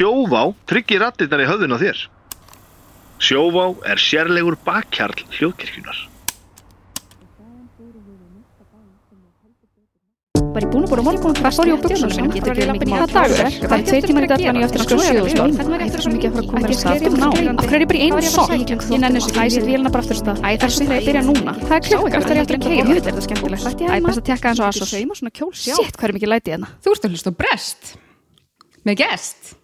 Sjóvá tryggir rattirnar í höfðun á þér. Sjóvá er sérlegur bakkjarl hljóðkirkjunar. Var ég búin að búin að morgun fór ég á buksum sem getur ekki lampin í það dagur það er tveir tímar í dættan og ég eftir að skoða sjöðustól það er svo mikið að fara að koma að stað ná af hverju er ég bara í einu sokk? ég nenni þessu æsir vélina bara aftur af stað. æ þessu þegar ég byrja núna. Það er klukka eftir að ég eftir að keira þetta er þetta skemmtilegt æ best að tekka eins og aðsó shit hvað er mikið lætið hérna? Þú ert að hlusta brest. Með gest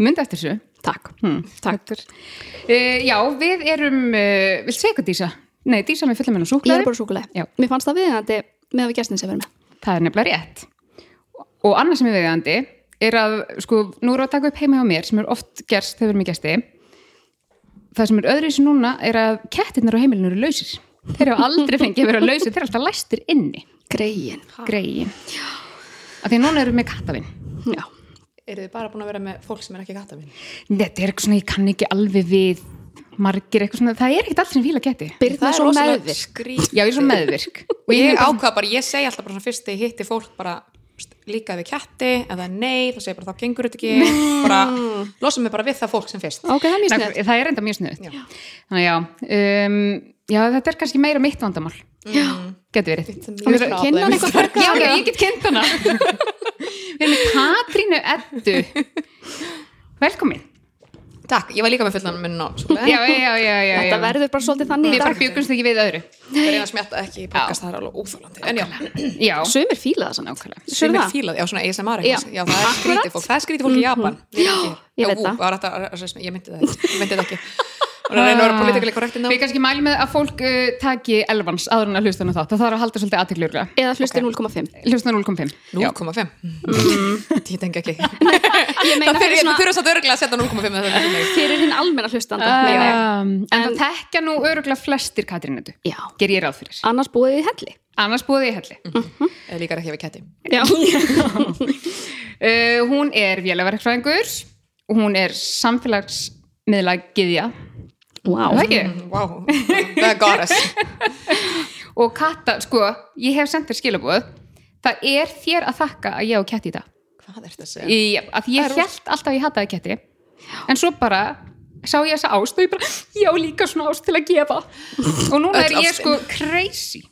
myndi eftir þessu. Takk. Hmm. takk. Uh, Já, við erum uh, Vilt segja hvað Dísa? Nei, Dísa með fulla súkuleg Já. mér fannst það viðandi með að við gestin sem verðum með Það er nefnilega rétt. Og annað sem er viðandi er að, sko, nú við að taka upp heima hjá mér sem er oft gerst þegar við erum í gesti. Það sem er öðru sem núna er að kettirnar á heimilinu eru lausir. Þeir eru aldrei fengið að vera lausir þeir eru alltaf læstir inni. Greiðin greiðin að því núna erum við með kattavinn já eru þið bara búin að vera með fólk sem er ekki kattavinn þetta er eitthvað svona, ég kann ekki alveg við margir eitthvað svona, það er ekkert allt sem fíla ketti. Birna svo meðvirk. já, ég er svo meðvirk. Og ég bara- ákvað bara, ég segi alltaf bara svona fyrst þegar ég hitti fólk bara líka við ketti? Eða nei, þá segir bara þá gengur þetta ekki. Bara losum mig bara við það fólk sem fyrst. Ok, það er snöð það er enda mjög snuð Já. þannig já, um, já þetta er kannski meira mitt vandamál. Já. getur verið. It's a Hann eitthvað já, já, ég get kynnt hana. Við erum með Katrínu Eddu. Velkomin. Takk, ég var líka með fullan já, já, þetta já. verður bara svolítið þannig við bara byggumst ekki við öðru. Það er eina að smjatta ekki í podcast, það er alveg óþálandi sumir fíla það sann nákvæmlega. Sem er það? fílað, já svona ASMR Já. eitthvað. já, það er skrítið fólk, það er skrítið fólk í Japan. Já, ég veit það. það Ég myndi það ekki, það það reynir að vera politically correct inn á við kannski mælum með að fólk uh, taki elvans áður en að hlusta hana þátt. Það þarf að halda svolítið aðtikljurlega eða hlustir 0,5 hlusta 0.5 Já. 0,5 Ég tengi ekki. Ég meina Það fyrir þurfa satt örgulega að setja 0,5 með það fyrir hinn almenna hlustanda ég. um, en það tekja nú öruglega flestir já, ger ég ráð fyrir annars búið í helli. Annars búið í helli. Eða líka ekki við ketti já, Uh, hún er vélaverkfræðingur og hún er samfélagsmiðla giðja wow. það ekki? Wow, það er goddess og katta, sko, ég hef sendt þér skilabóð það er þér að þakka að ég á ketti í dag. Hvað er þetta að segja? í, að ég held alltaf að ég hataði ketti. En svo bara sá ég þessa ást og ég bara, ég á líka svona ást til að gefa. Og núna er ég sko crazy.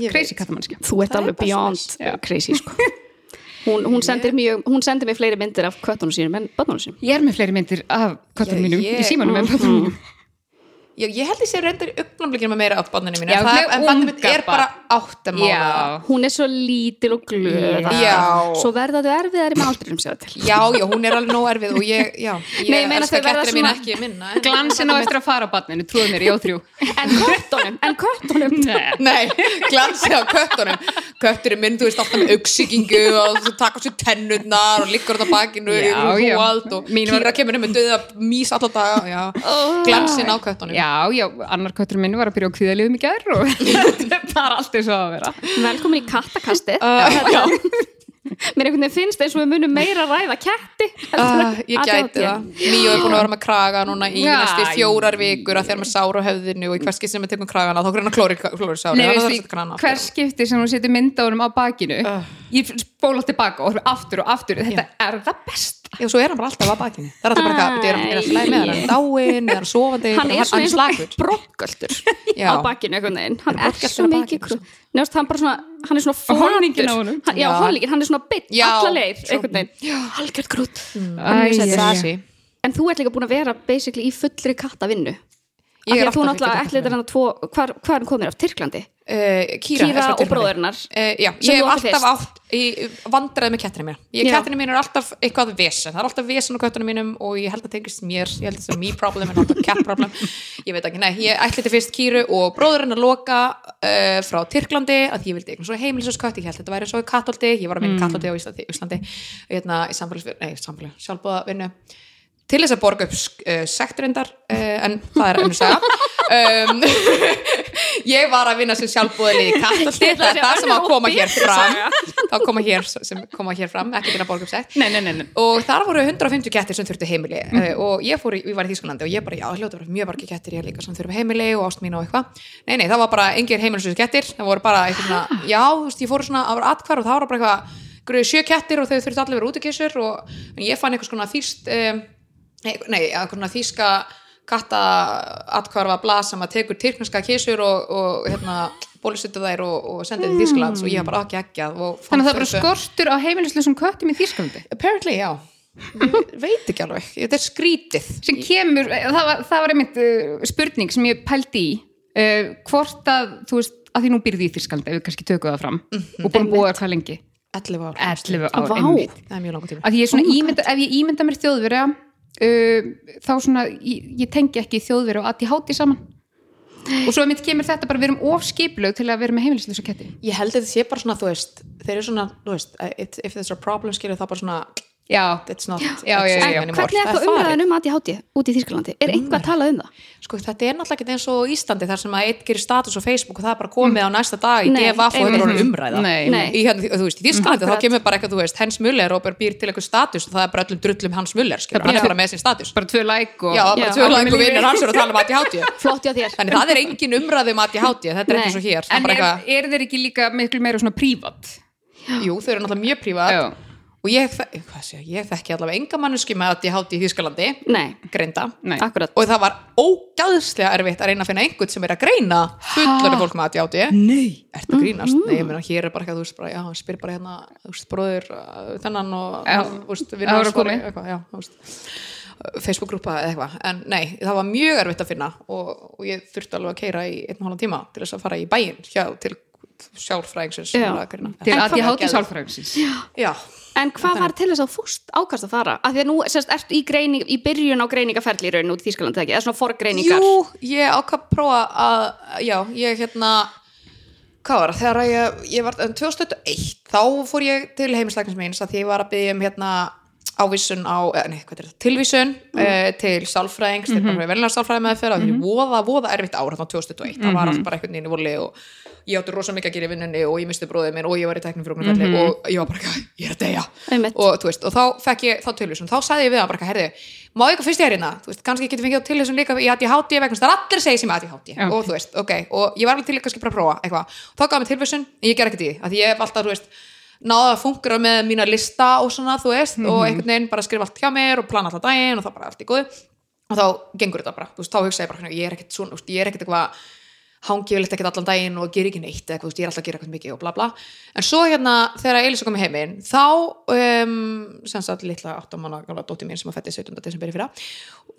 Ég crazy veit. kattamannskja þú ert Það er alveg bara beyond. Já. crazy sko. Hún, hún sendir mjög, hún sendir mér fleiri myndir af köttunum sínum en bönnunum sínum. Ég er með fleiri myndir af köttunum Ég- mínum ég- í símanum með köttunum mínum Já, ég held ég sé reyndar í augnablikinu með meira af banninu mínu Já, en, banninu mitt er bara áttamála já, hún er svo lítil og glöð Já. svo verða þau erfiðari með aldrinum sér til já, já, hún er alveg nóg erfið og ég, já, ég Nei, ég meina elska þau verða kettina mín ekki minna en- glansin á eftir að fara á barninu, trúðu mér, ég á þrjú. En köttunum, en köttunum. Nei. Nei, glansið á köttunum. Kötturinn minn, þú veist, alltaf með auksíkingu og þú taka sér tennurnar og liggur þetta bakinu Já, og já. húald og Mín var- kýra kemur inn með döða mís alltaf daga já. Glansinn á köttunum. Já, já, annar köttur minn var að byrja á kvíðaliðum í gær og þetta er bara allt eins og að vera. Velkomin í kattakastið. Uh, já, mér einhvern veginn finnst eins og við munum meira ræða ketti uh, ég gæti það. Míó er búin að vera með kraga núna í Já. næstu fjórar vikur að þér með sára á höfðinu og í hvers skipti sem við tekum kragana þá hvernig klóri, klóri að er að aftur. hvers skipti sem hún setur mynda honum á bakinu ég spóla tilbaka og aftur og aftur. Þetta er það besta Já, svo er hann bara alltaf á bakinu. Það er alltaf bara eitthvað, er hann er alltaf læg með hann, er hann dáinn, er hann sofandi? Hann er svona eins og brokköldur Já. á bakkinu einhvern veginn. Hann er svo á mikið bakinu, krú- Nefnst, hann, bara svona, hann er svona. Hann- já, Já. honingin, hann er svona bytt Já. alla leið, Svo- einhvern veginn. Halgjörð. Sasi en þú ert líka búin að vera basically í fullri kattavinnu Ég er alltaf að tvo hvar, hvað er hann komið af, Tyrklandi? uh, Kýra, Kýra og bróðurinnar. uh, Já, Sem ég hef alltaf átt í, vandræði með kettina mín ég, Já. Kettina mín er alltaf eitthvað vesen. Það er alltaf vesen á köttunum mínum og ég held að tengist mér. Ég held að það er me problem en alltaf cat problem. Ég veit ekki, nei, ég ætli til fyrst Kýru og bróðurinn að loka uh, frá Tyrklandi að ég vildi eitthvað svo heimilisöskött ég held að þetta væri svo í kattolti, ég var að vinna mm. kattolti á Íslandi, Íslandi hérna, í samfélags, nei, samfélag, sjálfbúða vinnu til þess að borga upp uh, sekturindar uh, en það er önnur saga. Um, ég var að vinna sem sjálfbúðalið í kattolti það er það sem að koma hér fram. þá koma hér, koma hér fram ekki til að borga upp sekt. Nei, nei, nei, og þar voru 150 kettir sem þurftu heimili mm. og ég fór í, ég var í Þísklandi og ég bara, já, hljóta verið mjög margir kettir ég líka sem þurfum heimili og ást mín og eitthvað. Nei, nei, það var bara engir heimilisösu kettir það voru bara eitthvað svona, já, þú veist, ég fór svona, var atkvar og sjö kettir og þau þurftu allir að vera útikissur og en ég fann eitthvað svona þýst um, nei, eitthvað þýska katta atkvarfa blað sem að tekur tyrkneska kissur og, og hérna bólusettu þær og, og sendið til Þýskalands og ég bara ekki ekki að Þannig að það er bara skortur á heimilisleisum köttum í Þýskalandi? Apparently, já. Ég veit ekki alveg, þetta er skrítið. Sem kemur, það var, það var einmitt uh, spurning sem ég pældi í uh, hvort að, þú veist, að því nú býrði í Þýskalandi, ef við kannski tökum það fram. Og búin búa það lengi? 11 ár, 11 ár, Vá. einmitt. Það er mjög langur tíma. Ég svona ímynda, ef ég ímynda mér þjóðverja uh, þá svona ég, ég tengi ekki þjóðverja og að háti saman. Og svo einmitt kemur þetta bara við erum of skipulög til að vera með heimilislösa ketti. Ég held að þetta sé bara svona, þú veist þeir eru svona, þú veist, if there's a problem skilur það bara svona, já, it's not já, já, já. En hvernig er það umræðan um ADHD út í Þýskalandi? Er einhvað að tala um það? sko þetta er náttúrulega ekki eins og í Íslandi þar sem að einn gerir status á Facebook og það er bara komið á næsta dag í DFF og þetta er umræða. Nei, Nei. í, hérna, þú veist, í Þísklandi þá Akkurat. kemur bara eitthvað, þú veist, Hans Muller og bara býr til eitthvað status og það er bara öllum drullum Hans Muller skilur, hann er bara með sin status. bara tvö læk og já, bara Já. tvö langu vinnir hans eru að tala um ADHD Flott hjá þér. þannig það er engin umræði um ADHD þetta er ekki svo hér. Það en er bara er, eitthvað, er þeir ekki líka miklu meira svona prívat? Jú, þau eru náttúrulega mjög prívat. Já, og ég, sé, ég? Þekki allavega enga manneski með ADHD í Þískalandi Nei, greinda. Nei. Akkurat. og það var ógæðslega erfitt að reyna að finna einhvern sem er að greina fullari fólk með ADHD Nei. Ertu að grínast? Nei, ég meina hér er bara eitthvað, þú veist, bara, já, spyr bara hérna, þú veist, bróðir uh, þennan og, þú veist, var hans að í eitthvað, já, þú veist Facebook-grúpa eða eitthvað, en nei, það var mjög erfitt að finna og, og ég þurfti alveg að keira í einn og halvan tíma til þess að fara í bæinn hjá til sjálfræðingsins að til að ég háti sálfræðingsins Já, En hvað var til þess að fúst ákast að fara? Af því að nú, sérst, ertu í, greining, í byrjun á greiningaferli í raun út í Þýskalandi? Eða svona forgreiningar. Jú, ég ákvað að prófa að, já, ég hérna, hvað var það, þegar ég, ég var, um 2001, þá fór ég til heimislæknins míns að því ég var að byggja um hérna ávísun á, nei, hvað er þetta, tilvísun mm. til sálfræðings, til bara velnar sálfræði með þeirra, því voða, voða erfitt ár þarna 2001, það var allt bara einhvern veginn í voli og ég átti rosa mikið að gera í vinnunni og ég misti bróðið minn og ég var í teknum fyrir okkur og ég var bara, eitthvað, ég er að deyja. Og, veist, og þá fekk ég þá tilvísun. Þá sagði ég við hann bara, heyrðu, má ég eitthvað fyrst ég er hérna kannski getur fengið á tilvísun líka vegna þess að það er allir segið sem ADHD Já. og þú veist, ok, og ég var alveg til að kannski bara prófa eitthvað, og þá gaf mér tilvísun ég ger ekkert í því, ég hef alltaf, þú veist náða að fungera með mína lista og svona, þú veist, og einhvern veginn bara skrifa allt hjá mér og plana alltaf daginn og það bara allt í góðu. Og þá gengur þetta bara, þú veist, þá hugsa ég bara ég er ekkert svona, ég er ekkert eitthvað hangi vel ekkert allan daginn og ger ekki neitt þú veist, ég er alltaf að gera eitthvað mikið og bla bla. En svo hérna, þegar Elisa kom í heiminn þá, um, sem sagt litla áttamanna gamla dóttir mín sem að fætti 17. desember í fyrra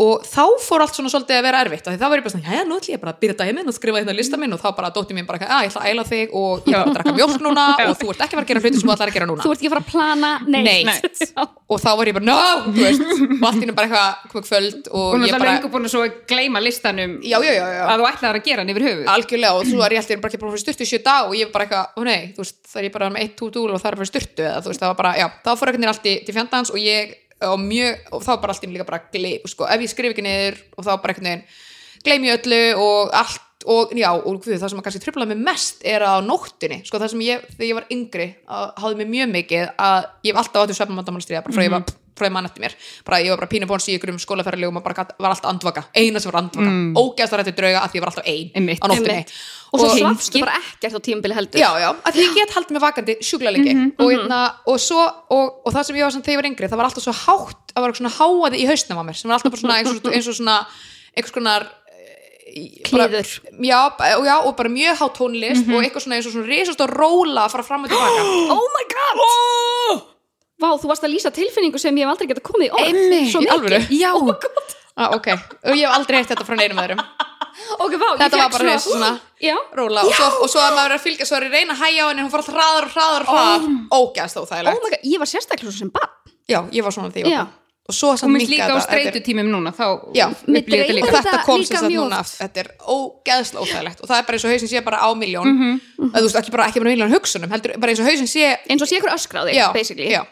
og þá fór allt svona svolítið að vera erfitt og þá var ég bara svona, já, nú ætlum ég bara að byrja daginn minn og skrifa hérna lista minn. Og þá bara dóttir mín bara, að ég ætla að æla þig og ég ætla að drakka mjólk núna og þú ert ekki að gera hluti sem þú ætlar að gera núna. Þú ert ekki að fara að plana neitt. Og þá var ég bara, no, þú veist og allt í einu bara eitthvað kvöld og og ég bara, lengur búin að gleyma listanum já, já, já, já. að þú ætlaðir að gera hann yfir höfuð algjörlega og svo er ég alltaf bara ekki búin að styrtu í sjö dag og ég er bara eitthvað, ó nei, þú veist, það er ég bara með eitt tútúl og það er bara styrtu eða þú veist, það var bara, já, þá fór einhvern veginn allt í, til fjandans og ég, og mjög, og þá bara allt í einu líka bara gleip, sko, ef ég skrif ekki niður og þá bara veginn, gleym ég öllu og allt, og já, og hvað, það sem að kannski tröflaði mig mest er að á nóttinni, sko, það sem ég, þegar ég var yngri, að, að ég mann eftir mér, bara ég var bara pínu bóns í ykkur um skólaferðilegum og bara gat, var alltaf andvaka. Eina sem var andvaka, mm. ógæðst að rættu drauga að því ég var alltaf ein á nóttinni. Og svo slafstu bara ekkert á tímabili heldur. já, já, að því ég get haldið mig vakandi sjúklega lengi. Og, hérna, og, svo, og, og það sem ég var sem þegar ég var yngri það var alltaf svo hátt, það var svona háaði í hausnum á mér sem var alltaf svona eins og, eins og svona einhvers konar eh, bara- já, já, og bara mjög há tónlist og eitthvað svona eins og svona risast og róla að fara fram og tilbaka. Oh my god! Vá, þú varst að lýsa tilfinningu sem ég hef aldrei getað komið í orð. Svo mikið. já, ah, ok, og ég hef aldrei heitt þetta frá neinum öðrum. Ok, vá, þetta var bara og svona Já. róla. Og svo, og svo að maður er að fylgja svo er ég að reyna að hæja á henni, hún fór alltaf hraðar og hraðar og hraðar. Ógæðst Oh óþægilegt. My god, ég var sérstaklega svo sem barn. já, ég var svona því Já. Og svo og samt minnst minnkaði líka á þetta- þetta er- streytutímum núna þá Já, þetta líka og þetta þetta kom líka sem sagt núna. þetta er ógeðslega óþægilegt. Og það er bara eins og hausin sé bara á miljón mm þú veist, ekki bara, bara miljón hugsunum heldur bara eins og hausin sé Eins og sé ykkur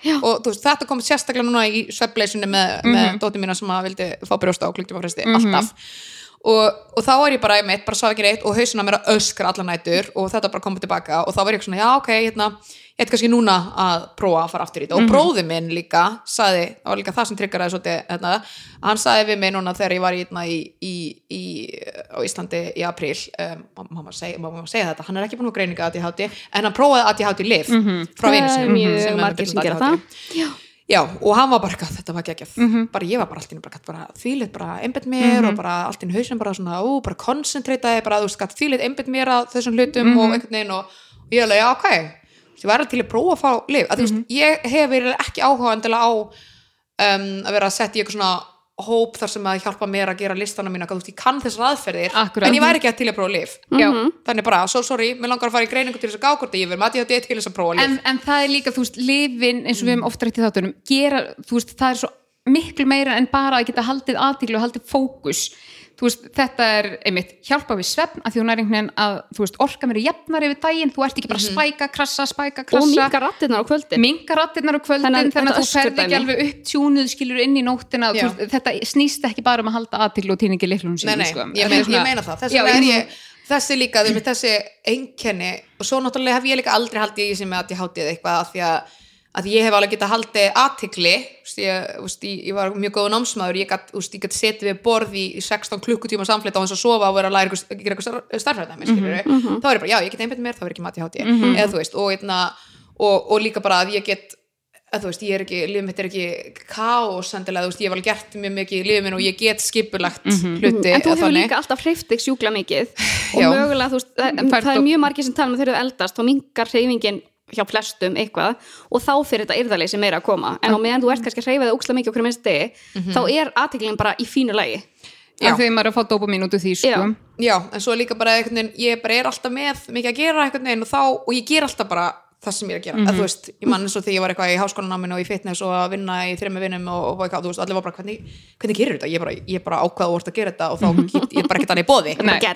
já. og veist, þetta kom sérstaklega núna í svefnleysunni með, með dóttir mína sem að vildi fá brjósta og klukti fresti alltaf. Og, og þá er ég bara einmitt, bara sá ekki neitt og hausina mér að öskra allar nætur og þetta bara komið tilbaka. Og þá var ég svona, já ok, hérna ég ætti kannski núna að prófa að fara aftur í þetta. Og bróði minn líka saði, það var líka það sem tryggaraði svolítið hérna, hann saði við mig núna þegar ég var hérna, í, í, í, á Íslandi í apríl um, maður segja, þetta, hann er ekki búin að greininga ADHD en hann prófaði ADHD liv frá Það vinnu er sinni. mjög sem er bullandi gera það. Já. Já, og hann var bara þetta var geggjað. Bara ég var bara allt í einu bara, gat bara einbett mér og bara allt í einu hausinn bara svona, ú, bara koncentrataði bara, þú veist, gætt þvílit einbett mér að þessum hlutum og einhvern veginn og, ég alveg, já, ok ég var alveg til að prófa að fá lif, að þú veist, ég hef verið ekki áhuga endilega á um, að vera að setja í eitthvað svona hóp þar sem að hjálpa mér að gera listana mína, þú veist, ég kann þessar aðferðir Akkurat. en ég væri ekki að til að prófa lif Já. þannig bara, so sorry, mér langar að fara í greiningu til þess að gá hvort að ég verið mati á þetta til þess að prófa lif en, en það er líka, þú veist, lifin eins og við hefum ofta rætt í þáttunum gera, þú veist, það er svo miklu meira en bara að geta haldið aðtíklu og haldið fókus veist, þetta er einmitt hjálpa við svefn að því hún er einhvern veginn að þú veist, orka mér jafnar yfir daginn, þú ert ekki bara að spæka, krassa, spæka, og krassa. minka rattirnar á kvöldin. Minga rattirnar á kvöldin Þannig þannig, að að þú þetta ferð ekki alveg upp tjúnuð skilur inn í nóttina veist, þetta snýst ekki bara um að halda aðtíklu og týningi liklunum Nei, sín nei, sko. ég, Þetta mein, er svona- ég meina það, þess vegna er ég- þessi líka, þessi einkenni og svo náttúrulega hef ég líka aldrei haldið í sem að ég hátið eitthvað af því að að ég hef alveg getað haldið aðtikli ég, var mjög góð námsmaður ég gætt setið við borð í, í 16 klukkutíma samfleyta á þess að sofa og vera að læra eitthvað, gera eitthvað starfræðnæmi mm -hmm. þá er ég bara, já, ég get einbætt mér, þá er ekki mati hátíð eða þú veist, og, eitna, og, og líka bara að ég get að þú veist, ég er ekki, lífið mitt er ekki kaos endilega, þú veist, ég hef alveg gert mjög mikið í lífið minn og ég get skipulagt hluti en þú hefur líka alltaf hreift þig sjúkla mikið. Og mögulega, þú veist, það, það er og- mjög margir sem tala um að þeir eru eldast þá mingar hreyfingin hjá flestum eitthvað og þá fyrir þetta yrðaleysi meira að koma en á meðan þú ert kannski að hreyfa það úksla mikið okkur minnst degi, þá er aðteklingin bara í fínu lagi Já. því að maður er að fá dópamin út úr því sko. Já. Já, en svo er líka bara veginn, ég bara er alltaf með mikið að gera veginn og þá, og ég ger alltaf bara það sem ég er að gera, mm þú veist, ég man eins og þegar ég var eitthvað í háskólanáminu og í fitness og að vinna í þrejum vinnum og, og eitthvað, þú veist, allir var bara hvernig, hvernig gerir þetta, ég bara, ég bara ákvað að orta að gera þetta og þá get, ég er bara ekkert annað í bóði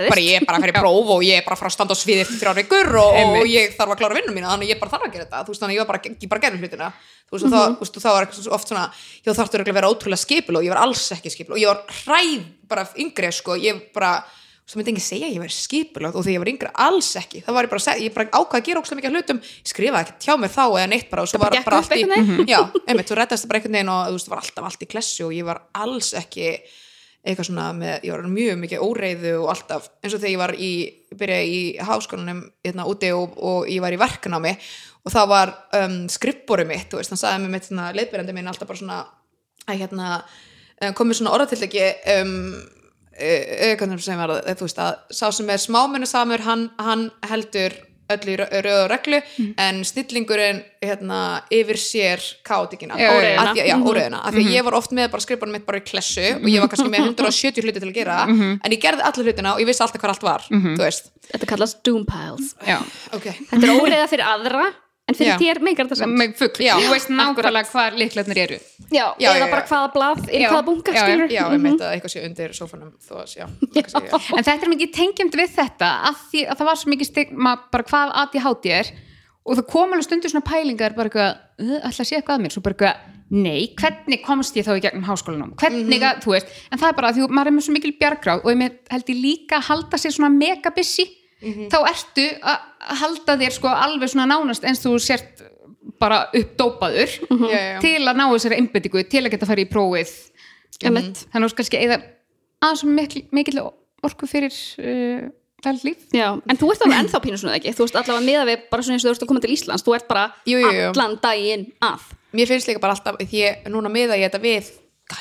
bara ég er bara að fara í próf og ég er bara að fara að standa á sviði eftir þrjár vikur og, og ég þarf að klára vinnum mína, þannig að ég bara þarf að gera þetta. Þú veist, þannig að ég var bara, ég bara gerði hlutina. Þú veist, þú veist, og þá var eitthvað oft svona ég þarftur að og ekki og svo myndi ekki segja að ég væri skipulagt og þegar ég var yngri alls ekki, það var ég bara, að ég bara ákvað að gera ókslega mikið af hlutum, ég skrifaði ekki hjá mér þá eða neitt bara og svo var bara allt í já, einmitt, þú reddast það bara einhvern veginn og þú veist, það var alltaf allt í klessu og ég var alls ekki eitthvað svona með, ég var mjög mikið óreiðu og alltaf, eins og þegar ég var í byrjaði í háskólanum hérna úti og, og ég var í verknámi og það var um, skrippbóri mitt, bara svona að hérna eh, komið svona orðatillegi um, auðvitað sem var að þú veist að sá sem er smámennu samur hann, hann heldur öll í rö- röð og reglu en snillingurinn hérna, yfir sér kátíkina Já, já, já. Af því- já, óreiðuna, af því að ég var oft með bara skrifanum mitt bara í klessu og ég var kannski með 170 hluti til að gera en ég gerði allir hlutina og ég vissi alltaf hvað allt var þú veist, þetta kallast doom piles. Já. ok. Þetta er óreiða fyrir aðra en fyrir Já. þér meikar þetta samt. Með fugg, Já. þú veist nákvæmlega hvað líklarnir eru. Já, Já, eða já, bara já. hvaða blað er hvaða bunga skilur já, ég meit að eitthvað sé undir sófanum þó að, já, en þetta er mikið tengjumd við þetta að, því, að það var svo mikið stigma bara hvað ADHD er og það kom alveg stundur svona pælingar bara eitthvað, "Uh, ætla að sé eitthvað að mér? Svo bara eitthvað, nei, hvernig komst ég þá í gegnum háskólanum, hvernig að, þú veist? En það er bara að því að maður er með svo mikil bjargráð og ég held ég líka að halda sér svona megabissi, þá ertu að halda þér sko alveg svona nánast eins þú sért bara uppdópaður Já, já, já. til að ná þessari einbyttingu, til að geta farið í prófið Einmitt. þannig að þú kannski eða aðeins mikil, mikil orku fyrir uh, vel líf Já, en þú ert alveg ennþá pínu svona ekki þú veist allavega meða við bara svona eins og þú ert að koma til Íslands þú ert bara Jú, jú, jú. allan daginn að mér finnst líka bara alltaf því ég, núna miða ég þetta við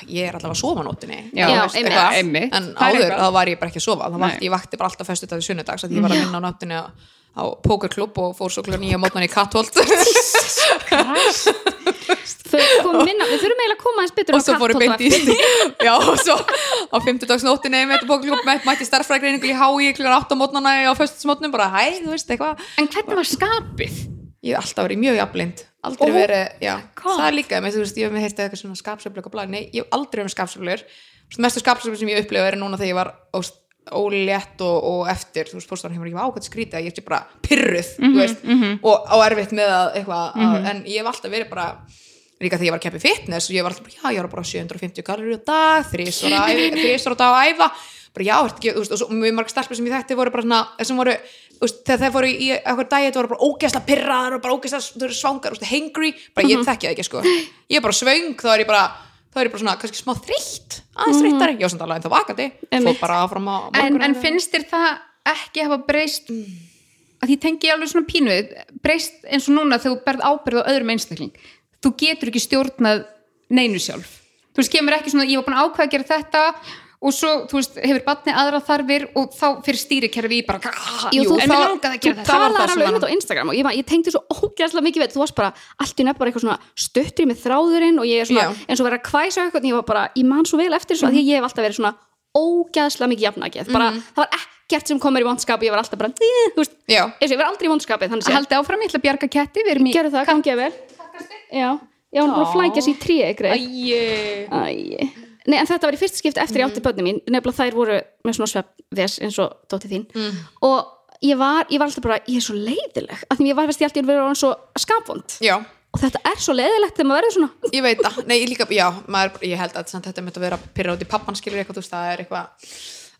ég er allavega að sofa nóttinni Já, veist, einmitt. Einmitt. en áður þá var ég bara ekki að sofa var, Nei. ég vakti bara alltaf föstu þetta sunnudags að ég var að vinna á nóttinni á, á pókerklubb og fór svo klukkan nýja mótnan í komum minna, við þurfum eiginlega að koma eins betur og svo fór ég Kattholt á beint í já, og svo á fimmtudagsnóttinni með pókerklubb mætti, starffræðgreiningu í hái klukkan 8 á mótnana á föstusmótnum bara hæ, þú veist eitthvað. En hvernig var skapið? ég hef alltaf verið mjög jafnblind. Aldrei Oh verið, já, God. það er líka með, veist, ég hef með heyrst eitthvað svona blag, nei, ég hef aldrei verið með skapsöflur mestu skapsöflur sem ég upplifa er núna þegar ég var óst, ólétt og, og eftir, þú veist, póstar hefur ekki ákvæmt skrítið að ég er bara pyrruð, Mhm, þú veist og á erfitt með að eitthvað að, en ég hef alltaf verið bara líka þegar ég var að keppa í fitness og ég var alltaf bara, já, ég var bara 750 kalorir á dag þrísvara á dag að æfa. Bara já, ertu ekki, þú veist, og svo mjög marg stelpur sem ég þekkti voru bara svona, sem voru þú veist, þegar þeir voru í eitthvað dæet voru bara ógeðslega pirraðar og bara eru svangar, þú veist, hangry, bara ég þekki það ekki, sko. Ég er bara svöng, þá er ég bara þá er ég bara svona, kannski smá þreytt aðeins þreyttari, já, samt alveg en það vakandi Einmitt. bara áfram á en, morguninn. en finnst þér það ekki hafa breyst? Að því tengi ég alveg svona pínuð breyst eins og núna þegar þú berð ábyrð á öðrum einstakling. Þú getur ekki stjórnað neinu sjálf. Þú veist, kemur ekki svona, ég var búin að ákveða að gera þetta og svo, þú veist, hefur batni aðra þarfir og þá fyrir stýrikerfi í bara Jú, þú en mér langaði að þú gera þetta var það sem alveg um þetta á Instagram og ég, var- ég tengdi svo ógæðslega mikið við þú varst bara allt í nefn bara eitthvað svona stuttur með þráðurinn og ég er svona Já. eins og vera að kvæsa eitthvað ég var bara, ég man svo vel eftir þessu mm. því að ég hef alltaf verið svona ógæðslega mikið jafnagið bara, það var ekkert sem kom mér í vondskap ég var alltaf bara, þú veist, já, ég var aldrei í að haldi áfram, ég ætla að bjarga ketti gerðu það, gangi að vel. Já, hún er bara að flækja sér í trí. Nei, en þetta var í fyrsta skipti eftir ég átti Mhm. börni mín. Nefnilega þær voru með svona sveppves eins og dóttir þín. Mm. og ég var, ég var alltaf bara, ég er svo leiðileg af því ég var veist ég alltaf verið orðin svo skapvond. Já. Og þetta er svo leiðilegt þegar maður verður svona. Ég veit það, nei, ég líka, já, maður, ég held að þetta myndi að vera pyrra út í pappan skilur eitthvað, það er eitthvað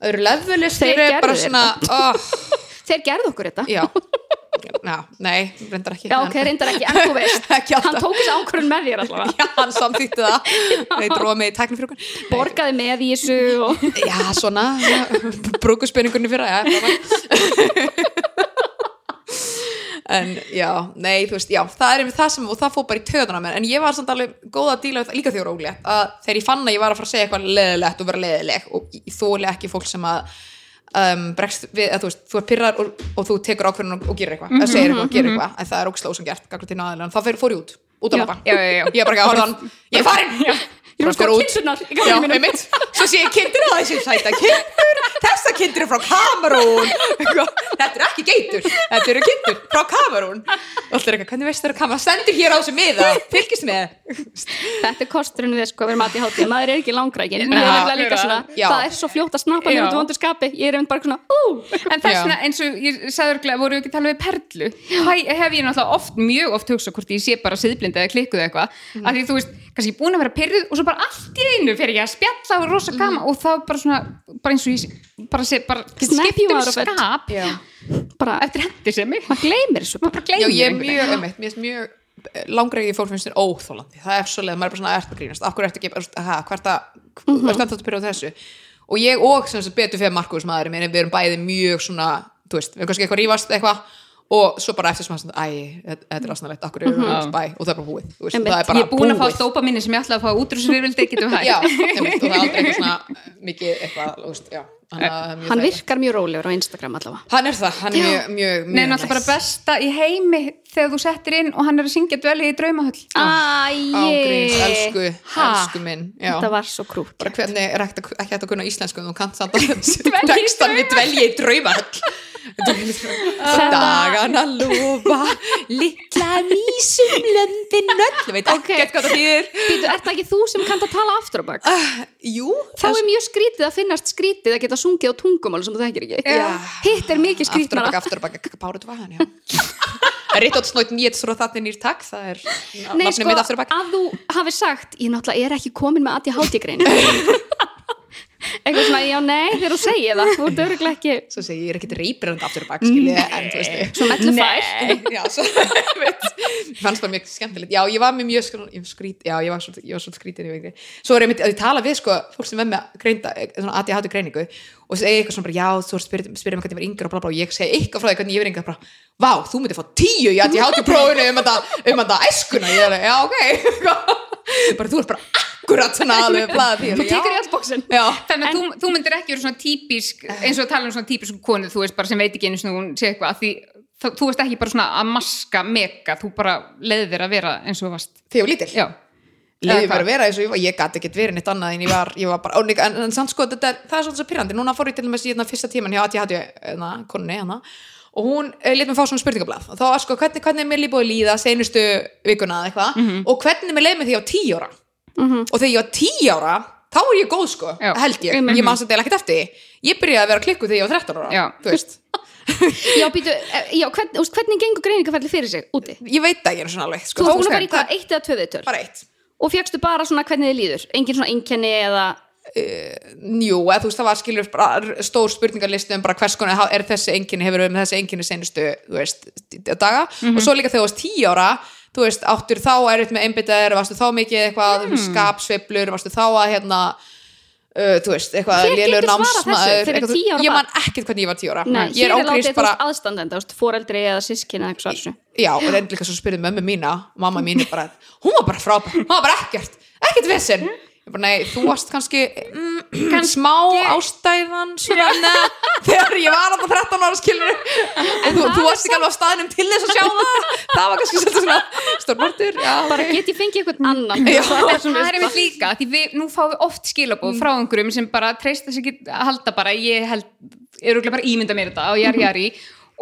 öðru leveli skilur, bara svona oh, þeir gerðu okkur þetta. Já, já, nei, reyndar ekki. Já, ok, reyndar ekki, en þú veist. Hann tók þessi ákvörðun með þér allavega. Já, hann samþýtti það. Nei, dróða mig í tækni fyrir okkur. Borgaði með í þessu og já, svona, brúkuspenningunni fyrir já, en já, nei, þú veist, já það er einmitt það sem, og það fór bara í töðuna mér. En ég var samt alveg góð að díla við það líka þegar óglegt að þegar ég fann að ég var að fara að segja eitthvað leðilegt og vera leðileg og þóli ekki fólk sem að um, bregst við, að þú veist, þú er pyrrar og, og þú tekur ákvörðun og, og gerir eitthvað, mm segir eitthvað og gerir eitthvað, en það er ógslag ósangert gagvart þínu aðeins, en það fór ég út út á lappa, ég er bara ekki áhverðan ég er farin, Bara sko út Já, einmitt, svo sé ég kindur að þessi sæta kindur, þessa kindur er frá Kamerún. Þetta er ekki geitur, þetta eru kindur frá Kamerún. Og alltaf er eitthvað, hvernig veistu það er Kamerún stendur hér á þessu miða, fylgist með. Þetta er kosturinn við sko að vera mati í hátíð. Maður er ekki langrækin. Ég er svona, það er svo fljótt að snappa mér út vondu skapi. Ég er einmitt bara svona, ú. En þess vegna eins og ég örglega voru við ekki að tala við perlu? Hæ, hef ég náttúrulega oft, mjög oft hugsa hvort ég sé bara mm. þú bara allt í einu fyrir ég að spjalla og rosa gama og þá bara svona, bara eins og ég bara, sé, bara Snap skipt you um out of it. skap. Já, bara, eftir hendur sem mig. Maður gleymir þessu bara. bara Já ég er mjög, finnst mjög langreikið fólk finnst þér óþólandi það er svo leið, maður er bara svona ert að grínast? Af hverju ertu ekki, hvert að Mhm. hvert að þetta byrja á þessu? Og ég og sem sagt betur fyrir Markus maður minn, við erum bæði mjög svona þú veist, við erum kannski eitthvað rífast eitthvað og svo bara eftir sem að æ, þetta er aðsnarlegt, akkur erum við bæ? Og það er bara búið, þú veist, það er bara ég er búin að fá búið. stópa minni sem ég ætlaði að fá út úr þessu rifildi, getum hægt já, einmitt, og það er aldrei eitthvað svona mikið eitthvað, þú veist, já. Hann, hann hann, virkar mjög rólegur á Instagram allavega. Hann er það, hann er mjög, mjög, Nei, mjög náttúrulega bara besta í heimi þegar þú settir inn og hann er að syngja dvelji í draumahöll. Ágríns, Æi, elsku, Ha? elsku minn já. þetta var svo krútt. Bara hvernig er ekki, hægt að kunna íslensku en þú kannt samt að textan við dvelja í draumahöll dagana lofa litla mísum löndin öll veit Ok. ekkert hvað það þýðir Býtu, er það ekki þú sem kannt að tala aftur á bak? jú, Þá er mjög skrítið að finnast skrítið að geta sungið á tungumál sem þú þekkir ekki. Já. Hitt er mikið aftur og skrítnara. baka, aftur bárut var hann já Rittot snótt nýtt svo þannig nýr takk það er Nei, sko, aftur að þú hafi sagt, ég náttúrulega er ekki komin með ADHD greinu. Eitthvað svona, já, nei, þegar þú segir það, þú ert öruglega ekki svo segi ég, ég er ekkit reybrand aftur og baka skilji en þú veist. Svo mellu fær. já, svo, veit, fannst það mjög skemmtilegt, já, ég var með mjög ég skrít, já, ég var svo, ég var svo skrítin í veginn, svo er ég myndi að ég tala við sko, fólk sem er með greinda, svona ADHD greiningu og segja eitthvað svona bara, já, þú spyrir spyrir mig hvernig ég var yngur og bla bla og ég segi eitthvað frá því hvernig ég var yngur bara, vá, þú myndi fá tíu í ADHD prófinu um þetta, um þetta æskuna, ég er, já, ok. Bara þú ert bara akkurat svona alveg blaða því, Þú tekur í já, Þannig að þú, þú myndir ekki vera svona típisk eins og að tala um svona típisku konu þú veist bara sem veit ekki einu svona hún sé eitthvað því þú, þú veist ekki bara svona að maska mega, þú bara leiðir að vera eins og þú varst. Þegar lítil. Já, leiði bara að vera eins og ég var, ég gæti ekkert verið neitt annað en ég var, ég var bara ónýk, en, en samt sko þetta er, það er svolítið svo pyrrandi, núna fór ég til dæmis í hérna fyrsta tíman hjá ADHD, hérna, konunni hérna, og hún uh, lét mér fá svona spurningablað. Og þá var sko, hvernig, hvernig er mér líbúið að líða seinustu vikuna eða eitthvað? Mhm. og hvernig mér leið mér því á tíu ára og þegar ég var tíu ára þá er ég góð sko, Já. held ég ég man samt eða ekkert eftir því. ég byrjaði að vera klikku þegar ég var 13 ára Já. þú býtu, eh, já, hvern, þú veist, hvernig gengur greiningaferli fyrir sig úti? ég veit það ekki einu svona alveg Þú sko. að Það- fara í hvað, eitt eða tvö viðtöl? bara eitt Og fegstu bara svona hvernig þið líður? Engin svona einkenni eða jú, eða þú veist það var skilur bara stór spurningarlisti um bara hvers konar er þessi enginni, hefur um þessi enginni senustu, þú veist, daga og svo líka þegar þú varst tíu ára þú veist, áttur þá erut með einbyttaðir varstu þá mikið eitthvað, mm. skapsveiflur varstu þá að hérna uh, þú veist, eitthvað svarað námsmaður eitthvað, 10 ára ég man ekkert hvernig ég var tíu ára. Nei, ég er er þú bara aðstandenda, foreldri eða sískin eða eitthvað svo já, og reynda líka svo spyrði mömmu mína mamma mín er bara, hún var bara frábær hún var bara ekkert, ekkert vissin ég bara, nei, þú varst kannski mm, smá ástæðan svona, neða, þegar ég var alltaf 13 ára skilur og þú, þú varst ekki alveg á staðnum til þess að sjá það. Það var kannski svolítið svona stórmortur, já, bara ok. get ég fengið einhvern annan? Já. það er það er einmitt líka, því við, nú fáum við oft skilabóð frá einhverjum sem bara treysta sig ekki að halda bara, ég held, er örugglega bara að ímynda mér þetta og jari jari.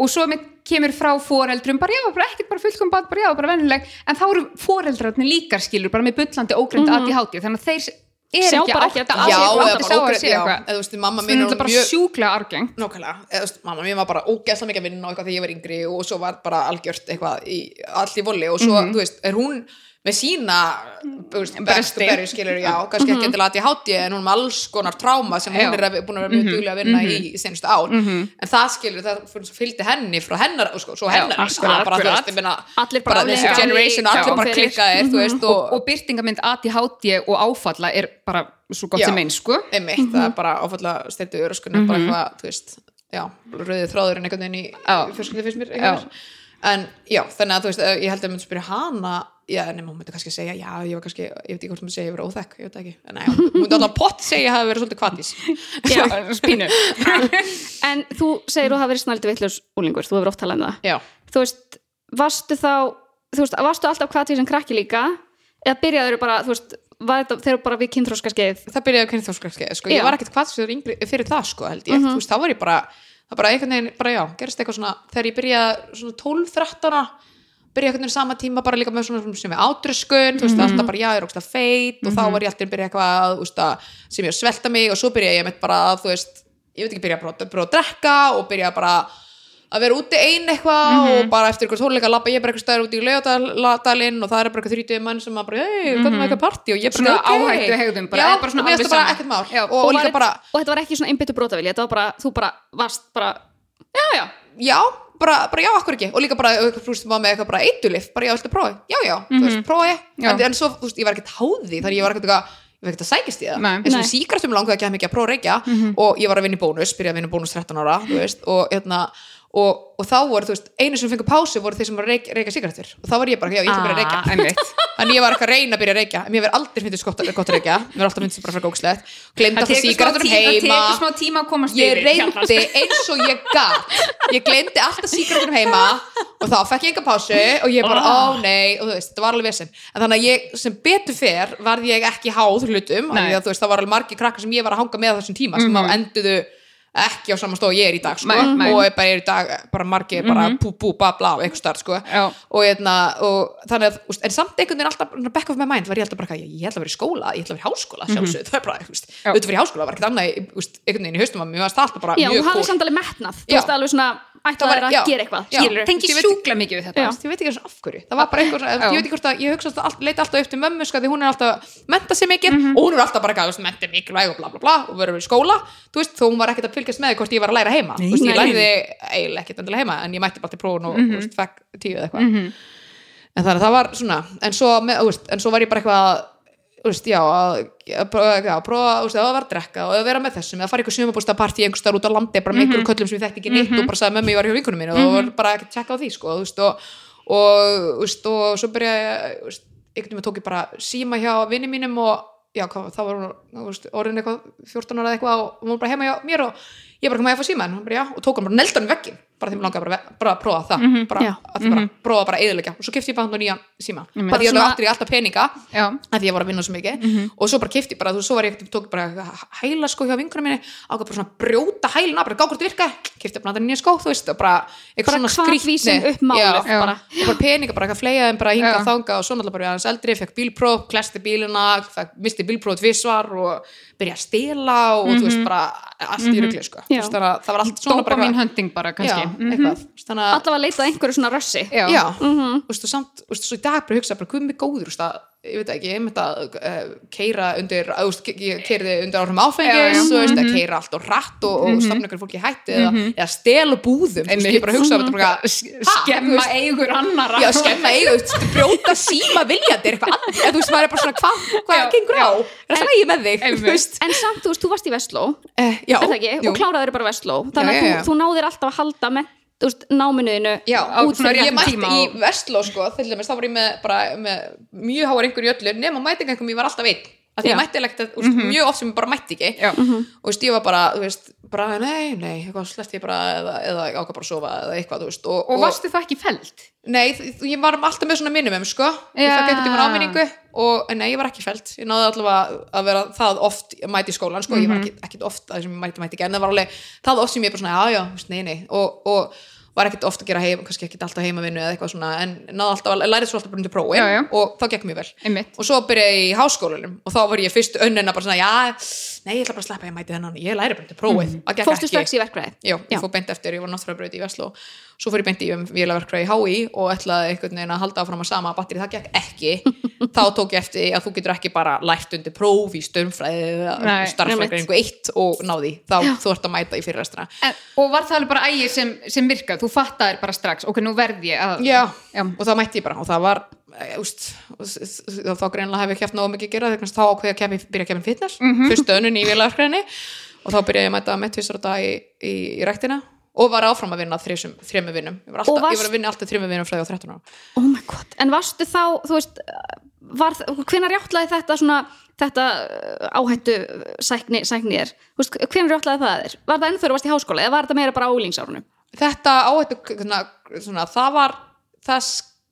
Og svo mitt kemur frá foreldrum bara já, bara ekkert bara fullkom bát, bara já, bara vennileg en þá eru foreldrarnir líkar skilur bara með bullandi ógrind mm -hmm. ADHD þannig að þeir er Sjá ekki ekki að að- á að sé eitthvað. Veist, mamma það mín bara mjög sjúklega argeng Nákvæmlega, eða, þú veist, mamma mín var bara ógeðslega mikið að vinna og eitthvað þegar ég var yngri og svo var bara algjört eitthvað í allt í voli og svo, þú veist, er hún með sína þú veist, best og Bresti. berju skilur, já, kannski ekki til að til hátti en hún er með alls konar tráma sem hún er að- búin að vera mjög duglega að vinna í senustu ár, en það skilur það fylgdi henni frá hennar og sko, svo hennar. Já, sko, akkurat, bara, þú veist, ég minna, Allir bara bara þessi afleiðingar generation, í- allir já, bara klikkaðir, og, og, og byrtingamynd ADHD og áfalla er bara svo gott sem einn sko. einmitt, það er bara áfalla styrtu öröskunni, bara eitthvað, þú veist já, rauðið þráðurinn einhvern veginn í Já. fjölskyldi fyrst mér en já, þannig að þú veist, ég held að já, nema hún myndi kannski segja, já, ég var kannski ég veit ekki hvort hún myndi segja, ég var óþekk, ég veit ekki. En hún myndi alltaf pott segja að það hafi verið svolítið kvatís Já, spínu. En þú segir þú hafa verið snældi vitlaus úlingur, þú hefur oft talað um það. Já, þú veist, varstu þá þú veist, varstu alltaf hvað til sem krakki líka? Eða byrjaður bara, þú veist þeir eru bara við kynþróska skeið það byrjaði að kynna þórskarskeiði, sko, ég var ekkert yngri fyrir það, sko, held ég, þú veist, þá var ég bara það bara gerist eitthvað svona þegar ég byrjaði svona 12-13 byrjaði einhvern veginn sama tíma bara líka með svona sem er átröskun, þú veist, alltaf bara já, ég er ógst feit og þá var ég alltaf að byrja eitthvað veist, að, sem ég að svelta mig og svo byrjaði ég mitt bara að, þú veist, ég veit ekki, byrja bara að, bara að drekka og byrja bara að vera úti ein eitthvað og bara eftir eitthvað tónleika lappa ég bara eitthvað stæður úti í laugadalinn og það er bara eitthvað þrítið mann sem að bara, hei, hvernig var eitthvað partí? Og ég bara, Svona ok. áhættu hegðun bara, já, bara svona alveg finnst það bara sama. ekkert mál. Já. og, og var, bara, og þetta var ekki svona einbyttu brotavilja, þetta var bara, þú bara varst bara, já, já. Já, bara, bara já, akkur ekki? Og líka bara, eitthvað frústum að með eitthvað bara eitulif bara já, viltu prófa, já, já, þú veist, prófa ég Já. en, en svo, þú veist, ég var ekkert háði þar ég var ekkert eitthvað ég var ekkert að sækist í það. Eins og Nei. síkratum langaði ekki að mikið að prófa reykja og ég var að vinna í bónus, byrjaði að vinna í bónus 13 ára þú veist, og, hérna, og, og þá voru, þú veist, einu sem fengur pásu voru þeir sem var að reyka, reyka síkratur og þá var ég bara, já, ég ætla að byrja að Ah, einmitt. Þannig ég var eitthvað að reyna að byrja að reykja en mér verður aldrei gott, gott að reykja mér verður alltaf finnst bara fyrir gókslegt glemd það alltaf það heima. ég yfir, Hjalmar. reyndi eins og ég gat. Ég glemdi alltaf síkratunum heima. Og þá fekk ég enga pásu og ég bara, ó nei, og þú veist, þetta var alveg vesen. En þannig að ég, sem betur fer varð ég ekki háð hlutum, það var alveg margir krakkar sem ég var að hanga með þessum tíma sem mm enduðu ekki á saman stóð ég er í dag sko, Nei, nei. og ég bara er í dag bara margir, bara pú pú bla bla eitthvað starf sko Já. og, hérna, og þannig að, úst, en samt einhvern veginn alltaf back of my mind var ég alltaf bara, ég, ég ætla að vera í skóla ég ætla að vera í háskóla, sjálfsög, það er bara úst, Já. auðvitað fyrir háskóla, var ekkert annað einhvern veginn í haustum að það alltaf bara já, mjög hafði cool samt alveg metnað þú Já. veist alveg svona, ætlaði var- að já. gera eitthvað tengi Ég veit- sjúkla mikið við þetta. Já. ég veit ekki eins og af hverju, það var bara eitthvað ég veit ekki hvort að ég hugsa alltaf, all- leita alltaf upp til mömmu sko, því hún er alltaf menta sig mikið Mhm. og hún er alltaf bara eitthvað, menta mikilvæg og bla bla bla og verður í skóla, þú veist, þó hún var ekkert að fylgjast með því hvort ég var að læra heima, þú veist, ég Nei. lærði eiginlega ekkert endilega heima, en ég mætti bara til prófun og, þú veist, fekk tíu eða eitthvað. En þannig að það var svona en svo, með, þú veist, en svo var ég bara eitthvað veist, já, að, að já, prófa veist, að vera að drekka og að vera með þessum eða fara í eitthvað sumabústapartí einhvers staðar út á landi bara með einhverjum köllum sem ég þekkti ekki neitt og bara sagði mömmu ég var hjá vinkunum mínu og það var bara ekki að tjekka á því sko, veist, og, og, og svo byrja einhvern veginn tók ég bara síma hjá vinni mínum og já, hvað, þá var hún orðin eitthvað 14 ára eða eitthvað og hún var bara heima hjá mér og ég bara kom að að fá síma já, og tók hann bara neldan veggin bara því mér langaði bara, bara að prófa það. Bara, Já. að bara prófa bara eðilegja og svo kefti ég bara hann og nýjan síma bara því að það áttur ég alltaf peninga Já. að því ég var að vinna svo mikið. Og svo bara kefti bara, þú svo var ég tók bara hæla sko hjá vinkunum minni ákvað bara svona brjóta hælina, bara gá hvort virka. Kefti bara nýja skó, þú veist, og bara eitthvað Bara svona bara. og bara peninga, bara eitthvað fleiðaðum bara hinga Já. þanga og svo náttúrulega bara ég aðeins eldri, fekk bílpróf, klesti bílina fekk, misti bílpróf tvisvar og byrja að stela og þú veist bara allt í rugli sko, þú veist, það var allt svona bara bara Mhm. eitthvað, þannig að allavega leitað einhverju svona rössi Já. já, þú veist, og samt, þú veist, svo í dag bara hugsa bara, hvað er mig góður, þú veist, að ég veit ekki, ég myndi að uh, keira undir, veist, ég keiriði undir áhrifum Já, áfengis. Mhm. þú veist, að keira allt og rætt og, og stafna ykkur fólki í hætti eða, eða stela búðum, þú veist, ég bara hugsa að þetta bara, skemma eigur annara já, skemma eigu, þú veist, brjóta síma viljandir, eitthvað þú veist, maður er bara svona, hvað, hvað gengur á, er það lægi með þig, þú veist, En samt, þú veist, þú varst í Vestló. Eh, er það ekki, og kláraður bara Vestló. Þannig að þú náðir alltaf að halda með þú veist, náminuðinu Já, á svona ég mætti í Vestló sko, til dæmis, þá var ég með, bara, með mjög háar einhver í öllu, nema mætingangum ég var alltaf einn, af því ég mætti að, mm mjög oft sem ég bara mætti ekki. Já. og veist, ég var bara, veist, bara nei, nei, eitthvað sleft ég bara eða, eða ákvað bara að sofa eða eitthvað, veist og, og varstu það ekki felt Nei, ég var alltaf með svona minimum, sko. Ég fekk einhvern tímann áminningu og nei, ég var ekki fælt ég náði allavega að vera það oft mæti í skólan, sko, ég var ekki, ekkit oft það sem ég mæti, mæti ekki, en það var alveg það oft sem ég bara svona, já, já, nei, nei. Og, og var ekkit oft að gera heim, kannski ekkit alltaf heimavinnu eða eitthvað svona, en náði alltaf að lærið svo alltaf bara undir prófin Já, já. og þá gekk mjög vel Einmitt. og svo byrjaði ég í háskólanum og þá var ég fyrst önnina bara svona, já, nei, ég ætla bara að sleppa ég mæti þennan, ég læri bara undir prófið. Mm. fórstu strax í verkræði Já, ég fór beint eftir, ég var náttúrulega í Vestló. Svo fór ég beint í um vélaverkfræði í HÍ og ætlaði einhvern veginn að halda áfram að sama batteri, það gekk ekki. Þá tók ég eftir að þú getur ekki bara lært undir próf í störnfræði starffræðingu eitt og náði þá þú ert að mæta í fyrirrestra en, og var það bara ægi sem, sem virkað? Þú fattaðir bara strax, ok, nú verð ég að Já, Já. og þá mætti ég bara og það var úst, þá greinlega hef ég kæft náðu mikið að gera þegar þá ákveði að byrja að kemja fitness mm -hmm. fyrstu önnun í vélaverkfræðinni og þá byrjaði ég að mæta með tvisar dag í, í, í ræktina og var áfram að vinna þrjum, vinnum. Ég var, alltaf, Og varst- ég var að vinna alltaf þrjum vinnum fræði á 13 ára. Oh my god, en varstu þá þú veist, var, hvenær rjáttlaði þetta svona, þetta uh, áhættu sækni, sækni er? Hvenær rjáttlaði það er, var það ennþá þú varst í háskóla eða var þetta meira bara á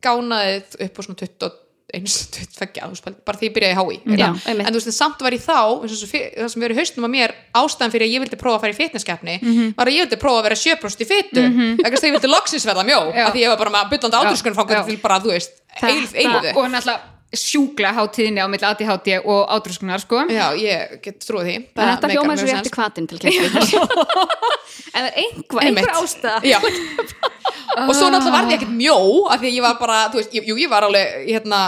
þetta svona, skánaði upp á svona 21 22, þú veist, bara því ég byrjaði HÍ Já, en, en þú veist, en samt var ég þá eins og svo það sem verið haustum að mér ástæðan fyrir að ég vildi prófa að fara í fitnesskeppni Mhm. var að ég vildi prófa að vera 7% í fitu. Mm -hmm. ekkert að ég vildi loksins verða mjó af því ég var bara með byllandi áturskunn fangur til bara, þú veist, Þetta- eilf, eilfu og hann alltaf sjúkla hátíðinni á milli ADHD og átrúskunar sko. Já, ég get trúið því. Þetta meikar hljóma eins og mjög rétti kvatin til kemstu en það er einhver, einhver ástæða. og svo náttúrulega var ég ekkert mjó af því ég var bara, þú veist, jú, ég var alveg hérna,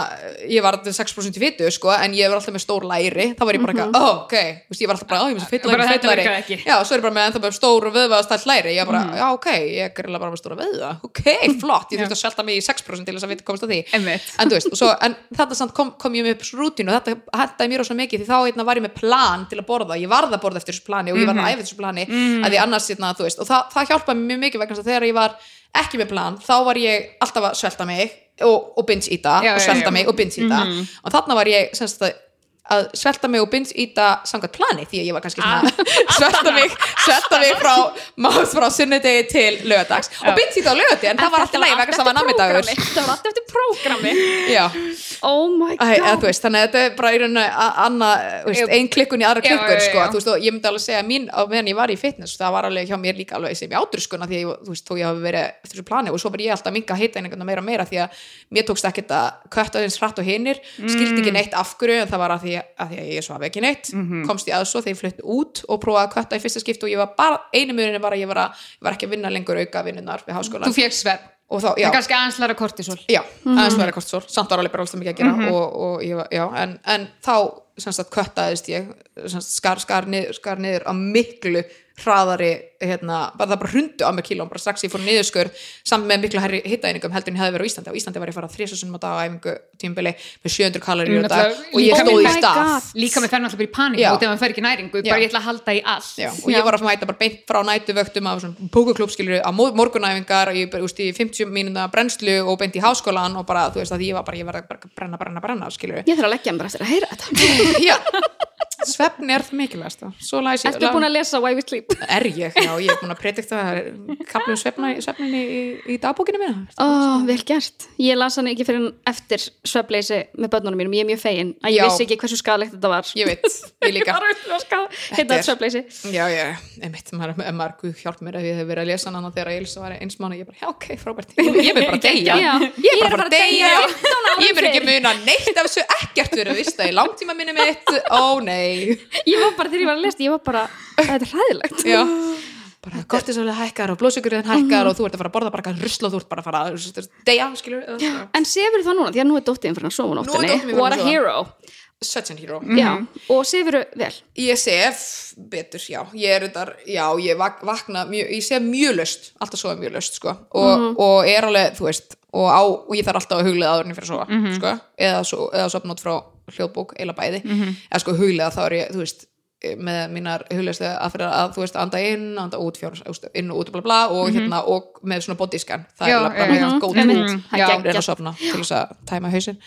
ég var 6% í fytu sko, en ég var alltaf með stór læri. Þá var ég bara eitthvað, oh, ok, þú veist, ég var alltaf bara, ó, ég er með Bara læri, fytu læri. já, svo er ég bara með ennþá með stór vöðvaðastælt læri, ég bara, já, ok ég er greiðlega bara með stóra vöðva, ok, flott. Ég þurfti að selta mig í 6% til þess að vita komast að því. En þú veist, svo, en þetta samt kom, kom ég með upp rútínu og þetta hættaði mér ósað mikið því þá einna var ég með plan til að borða. Ég varð að borða eftir þessu plani og ég varð að æfa eftir þessu plani að því annars, hérna, þú veist, og það, það hjálpaði mér mikið vegna þegar ég var ekki með plan þá var ég alltaf að svelta mig og, og binge íta og svelta mig og binge íta og þarna var ég semst að að svelta mig og binge íta samkvæmt plani því að ég var kannski svona svelta mig, svelta mig frá, má- frá sunnudegi til lögadags og binge íta á lögadegi en það var alltaf lægi vegna þess að það var nammidagur. það var allt eftir prógrami oh my Æ, eða, god. veist, þannig að þetta er bara í rauninu annað, ein klikkun í aðra klikkun sko, veist, ég myndi alveg segja að mín á meðan ég var í fitness, það var alveg hjá mér líka alveg sem ég átrúskuna því að ég, þú veist, þó ég hafi verið eftir þessu plani og svo var ég alltaf að minga heita einhvern meira og meira því að mér tókst ekkert að Mm. var að því að, að ég svaf ekki neitt Mhm. komst ég að svo þegar ég flutti út og prófaði að kötta í fyrsta skipti og ég var bara, einu mjörinni var að ég var, að, ég var ekki að vinna lengur auka vinnunar við háskólan þú fegst svepp, og þá, það er kannski aðeins læra kortisol já, aðeins verið kortisol samt var alveg bara alltaf mikið að gera Mhm. og, og ég var, já, en, en þá sem sagt köttaðist ég sem sagt, skar, skar, niður, skar niður á miklu hraðari hérna, bara það bara hrundu á mig kílóm bara strax ég fór niðurskur samt með miklu herri hittaeiningum heldur en ég hefði verið á Íslandi. Á Íslandi var ég að fara þrísasunum á dag á æfingu tímbili með 700 kaloríur á dag og ég líka stóð með- í stað. líka með fennan alltaf bara í paník út ef hann fer ekki næringu, Já. bara ég ætla að halda í allt. Já, og ég var að mæta bara beint frá nætuvöktum af svona pókuklúbskilur á mor- morgunæfingar og ég bara, úst, í 50 mínúna brennslu og beint í háskólan og bara, þú veist að ég var bara, ég að ég að að svefn er það mikilvægast ég Ertu búin að lesa Why We Sleep? Er ég, já, ég er búin að predikta kaplum svefna, svefnin í, í dagbókinu minna Ó, vel gert. Ég las hann ekki fyrir eftir svefleysi með börnunum mínum. Ég er mjög fegin að ég Já. vissi ekki hversu skadalegt þetta var. Ég veit, ég líka. Að er- þetta svefleysi. Já, já, ef maður guð hjálp mér ef ég hef verið að lesa hann þegar Elsa var eins mánu ég bara, já, ok, frábært, ég, ég vil bara deyja. Já. ég er bara að að deyja. deyja. 15 árum ég vil ekki fyrr. muna neitt af þessu að nei. Ég var bara, þegar ég var að lesa, ég var bara, þetta er hræðilegt. já, bara kortisálega hækkar og blóðsugurinn hækkar og þú ert að fara að borða bara eitthvað rusl og þú ert bara að fara að deyja, skilur eða- En sefur það núna, því að nú er dóttiðin fyrir að sofa á Nú er að a hero. Such an hero. Já, og sefur vel. Ég sef betur, já. Ég er þetta, já, ég vak, vakna mjög, ég sef mjög löst, alltaf sofa mjög löst sko. og, og er alveg, þú veist og, á, og ég þarf alltaf að huglega áður en ég fyrir að sofa sko. eða, svo, eða sopna út frá hljóðbók eila bæði, eða sko huglega þá er ég, þú veist með mínar huglegslega að fyrir að þú veist anda inn, anda út fjór, inn og út og bla bla og hérna og með svona bodyscan. Það Já, er bara já, með já. góð geggjað. reyna að sofna til þess að tæma hausinn.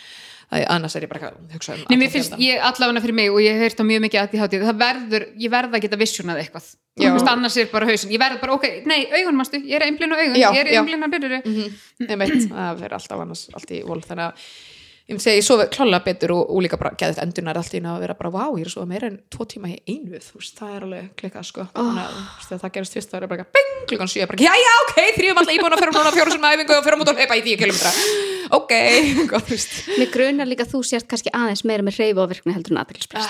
Það, annars er ég bara að hugsa um Nei, finnst, ég allavega fyrir mig og ég hef heyrt á mjög mikið að það verður, ég verð að geta vissunað eitthvað. Veist, annars er bara hausin, ég verð bara, ok, nei, augun mástu, ég er einblinn á augun, Já, ég er einblinn á byrjuru einmitt, það fyrir alltaf annars allt í vol þannig að ég myndi segja ég sofi klálega betur og, og líka bara geðið endunar allt í einu að vera bara vá, ég er sofa meira en tvo tíma í einu veist, það er alveg klikkað sko. Þannig að veist, það gerist fyrst það er bara bing, klukkan sjö, bara, já já, ok, þrjum alltaf íbúin að fyrir núna fjóru svona æfingu og fyrir mútu að hlaupa í tíu kilometra ok, gott, veist. Mér grunar líka þú sért kannski aðeins meira með reyfi og virkni heldur en aðeinsprest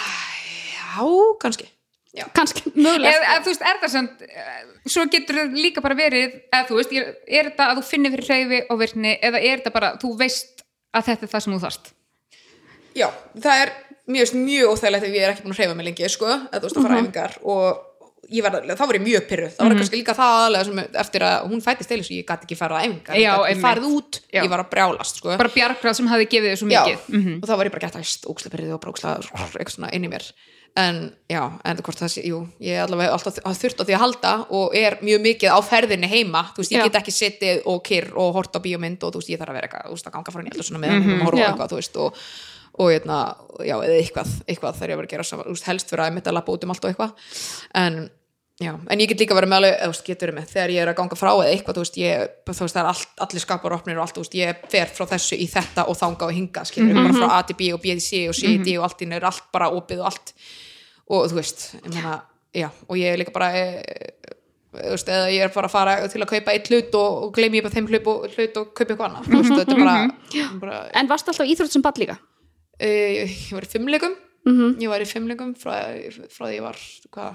já, kannski. Já, Kannski, mögulega. Eða, þú veist, er það samt eh, svo getur það líka bara verið eða þú veist, er, er þetta að þú finnir fyrir hreyfi og virkni, eða er þetta bara, þú veist að þetta er það sem þú þarft já, það er mjög, mjög óþægilegt ef ég er ekki búin að hreyfa mig lengi sko, eða þú veist að fara æfingar og ég var, þá var ég mjög pyrruð það var kannski líka það aðlega sem eftir að hún fættist þessu, ég gæti ekki farið á æfingar ég Já, einmitt. farið út, Já. ég var að brjálast sko. bara bjargrað sem hafi gefið þér svo mikið Mhm. og þá var ég bara gett æst ógslapyrrið og bara ógsla eitthvað svona inn í mér en já, en hvort það sé, jú ég er allavega alltaf þurft á því að halda og er mjög mikið á ferðinni heima þú veist, ég Já. get ekki sittið og kyrr og hort á bíómynd og þú veist, ég þarf að vera eitthvað, þú veist, að ganga frá svona meðan mm -hmm. horfa á Já. eitthvað, þú veist, og og hérna, já, eða eitthvað, eitthvað þarf ég að vera að gera saman, þú veist, helst fyrir að mitt að lappa út um allt og eitthvað en Já, en ég get líka verið með alveg, þú veist, getur með þegar ég er að ganga frá eða eitthvað, þú veist, ég, þú veist, það er allt, allir skapar opnir og allt, þú veist, ég fer frá þessu í þetta og þanga og hinga, skilur, bara frá A til B og B til C og C til D og allt inn er allt bara opið og allt. Og þú veist, ég meina, já, og ég er líka bara, e, þú veist, eða ég er bara að fara til að kaupa eitt hlut og, og gleymi ég bara þeim hlut og, hlut og kaupa eitthvað annað, þú veist, þetta er bara, bara En varst alltaf íþrótt sem ball líka? e, ég var í fimmleikum, Mhm. ég var í fimmleikum frá, frá því ég var, hvað,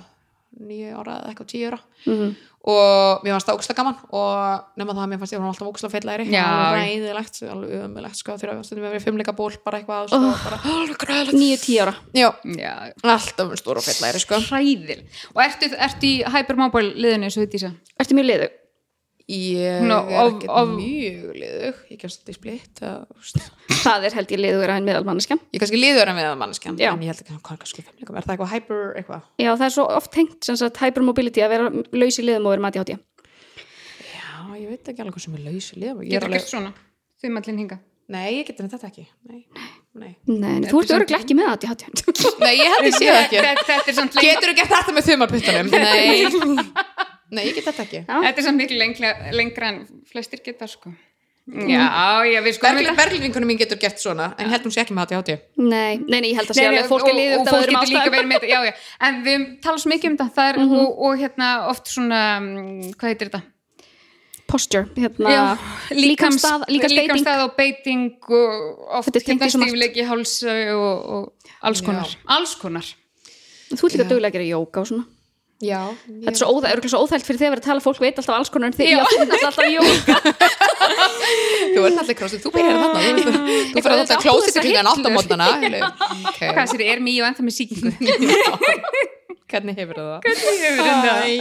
nýju ára eða eitthvað, tíu ára. Mhm. og mér fannst það ógslag gaman og nema það að mér fannst ég alltaf ógslag feillæri Já. ræðilegt, alveg umilegt sko, þegar stundum við verið fimmleika ból bara eitthvað og græðilegt. Níu, tíu ára. Já, já, alltaf um stóra feillæri sko. Hræðil. Og ertu, ertu í hypermobile liðinu eins og þetta ísa Ertu mjög liðu? Ég Nú, er of- ekkert of- mjög liðug. Ég kemst þetta í splitt. Það er held ég liðu vera en meðalmanneskja ég kannski liður en við að manneskjan Já. en ég held ekki, hvað er kannski fimmleikum, er það eitthvað hyper eitthvað? Já, það er svo oft tengt sem sagt hypermobility að vera laus í liðum og vera mati hátíða já, ég veit ekki alveg hvað sem er laus í liðum. Ég er gert svona, þau mallin hinga nei, ég getur þetta ekki. Nei, nei, Nei, þú ert öruglega ekki með hátíða nei ég held ég sé það ekki. Er Getur þú gert þetta með þumalputtunum? Nei, nei, ég get þetta ekki. Þetta er samt miklu lengra, lengra en flestir geta sko. Já, já, við sko Bergli, Berglvinkunum mín getur gert svona en ég held hún sé ekki með þetta hátíð Nei, nei, nei, ég held að sé alveg fólk er liðu og, og fólk getur líka verið með þetta já, já. en við tala svo mikið um þetta það er, og, og hérna oft svona mm, hvað heitir þetta? Posture, hérna Já, líkamstað, beiting líkamstað og beiting og oft hérna í svo margt. stífleiki háls og, og alls konar alls konar. Þú ert líka að gera jóka og svona Já, Þetta er svo, óþæ, örugglega svo óþælt fyrir þegar verið að tala fólk veit alltaf alls konar en já, þú ert alltaf jóka þú ert alltaf krossið, þú byrjar þarna þú, þú fyrir alltaf klósið til þessar 8 mótnana hvað sér, er mjög ennþá með síkingu Hvernig hefur það? Nei,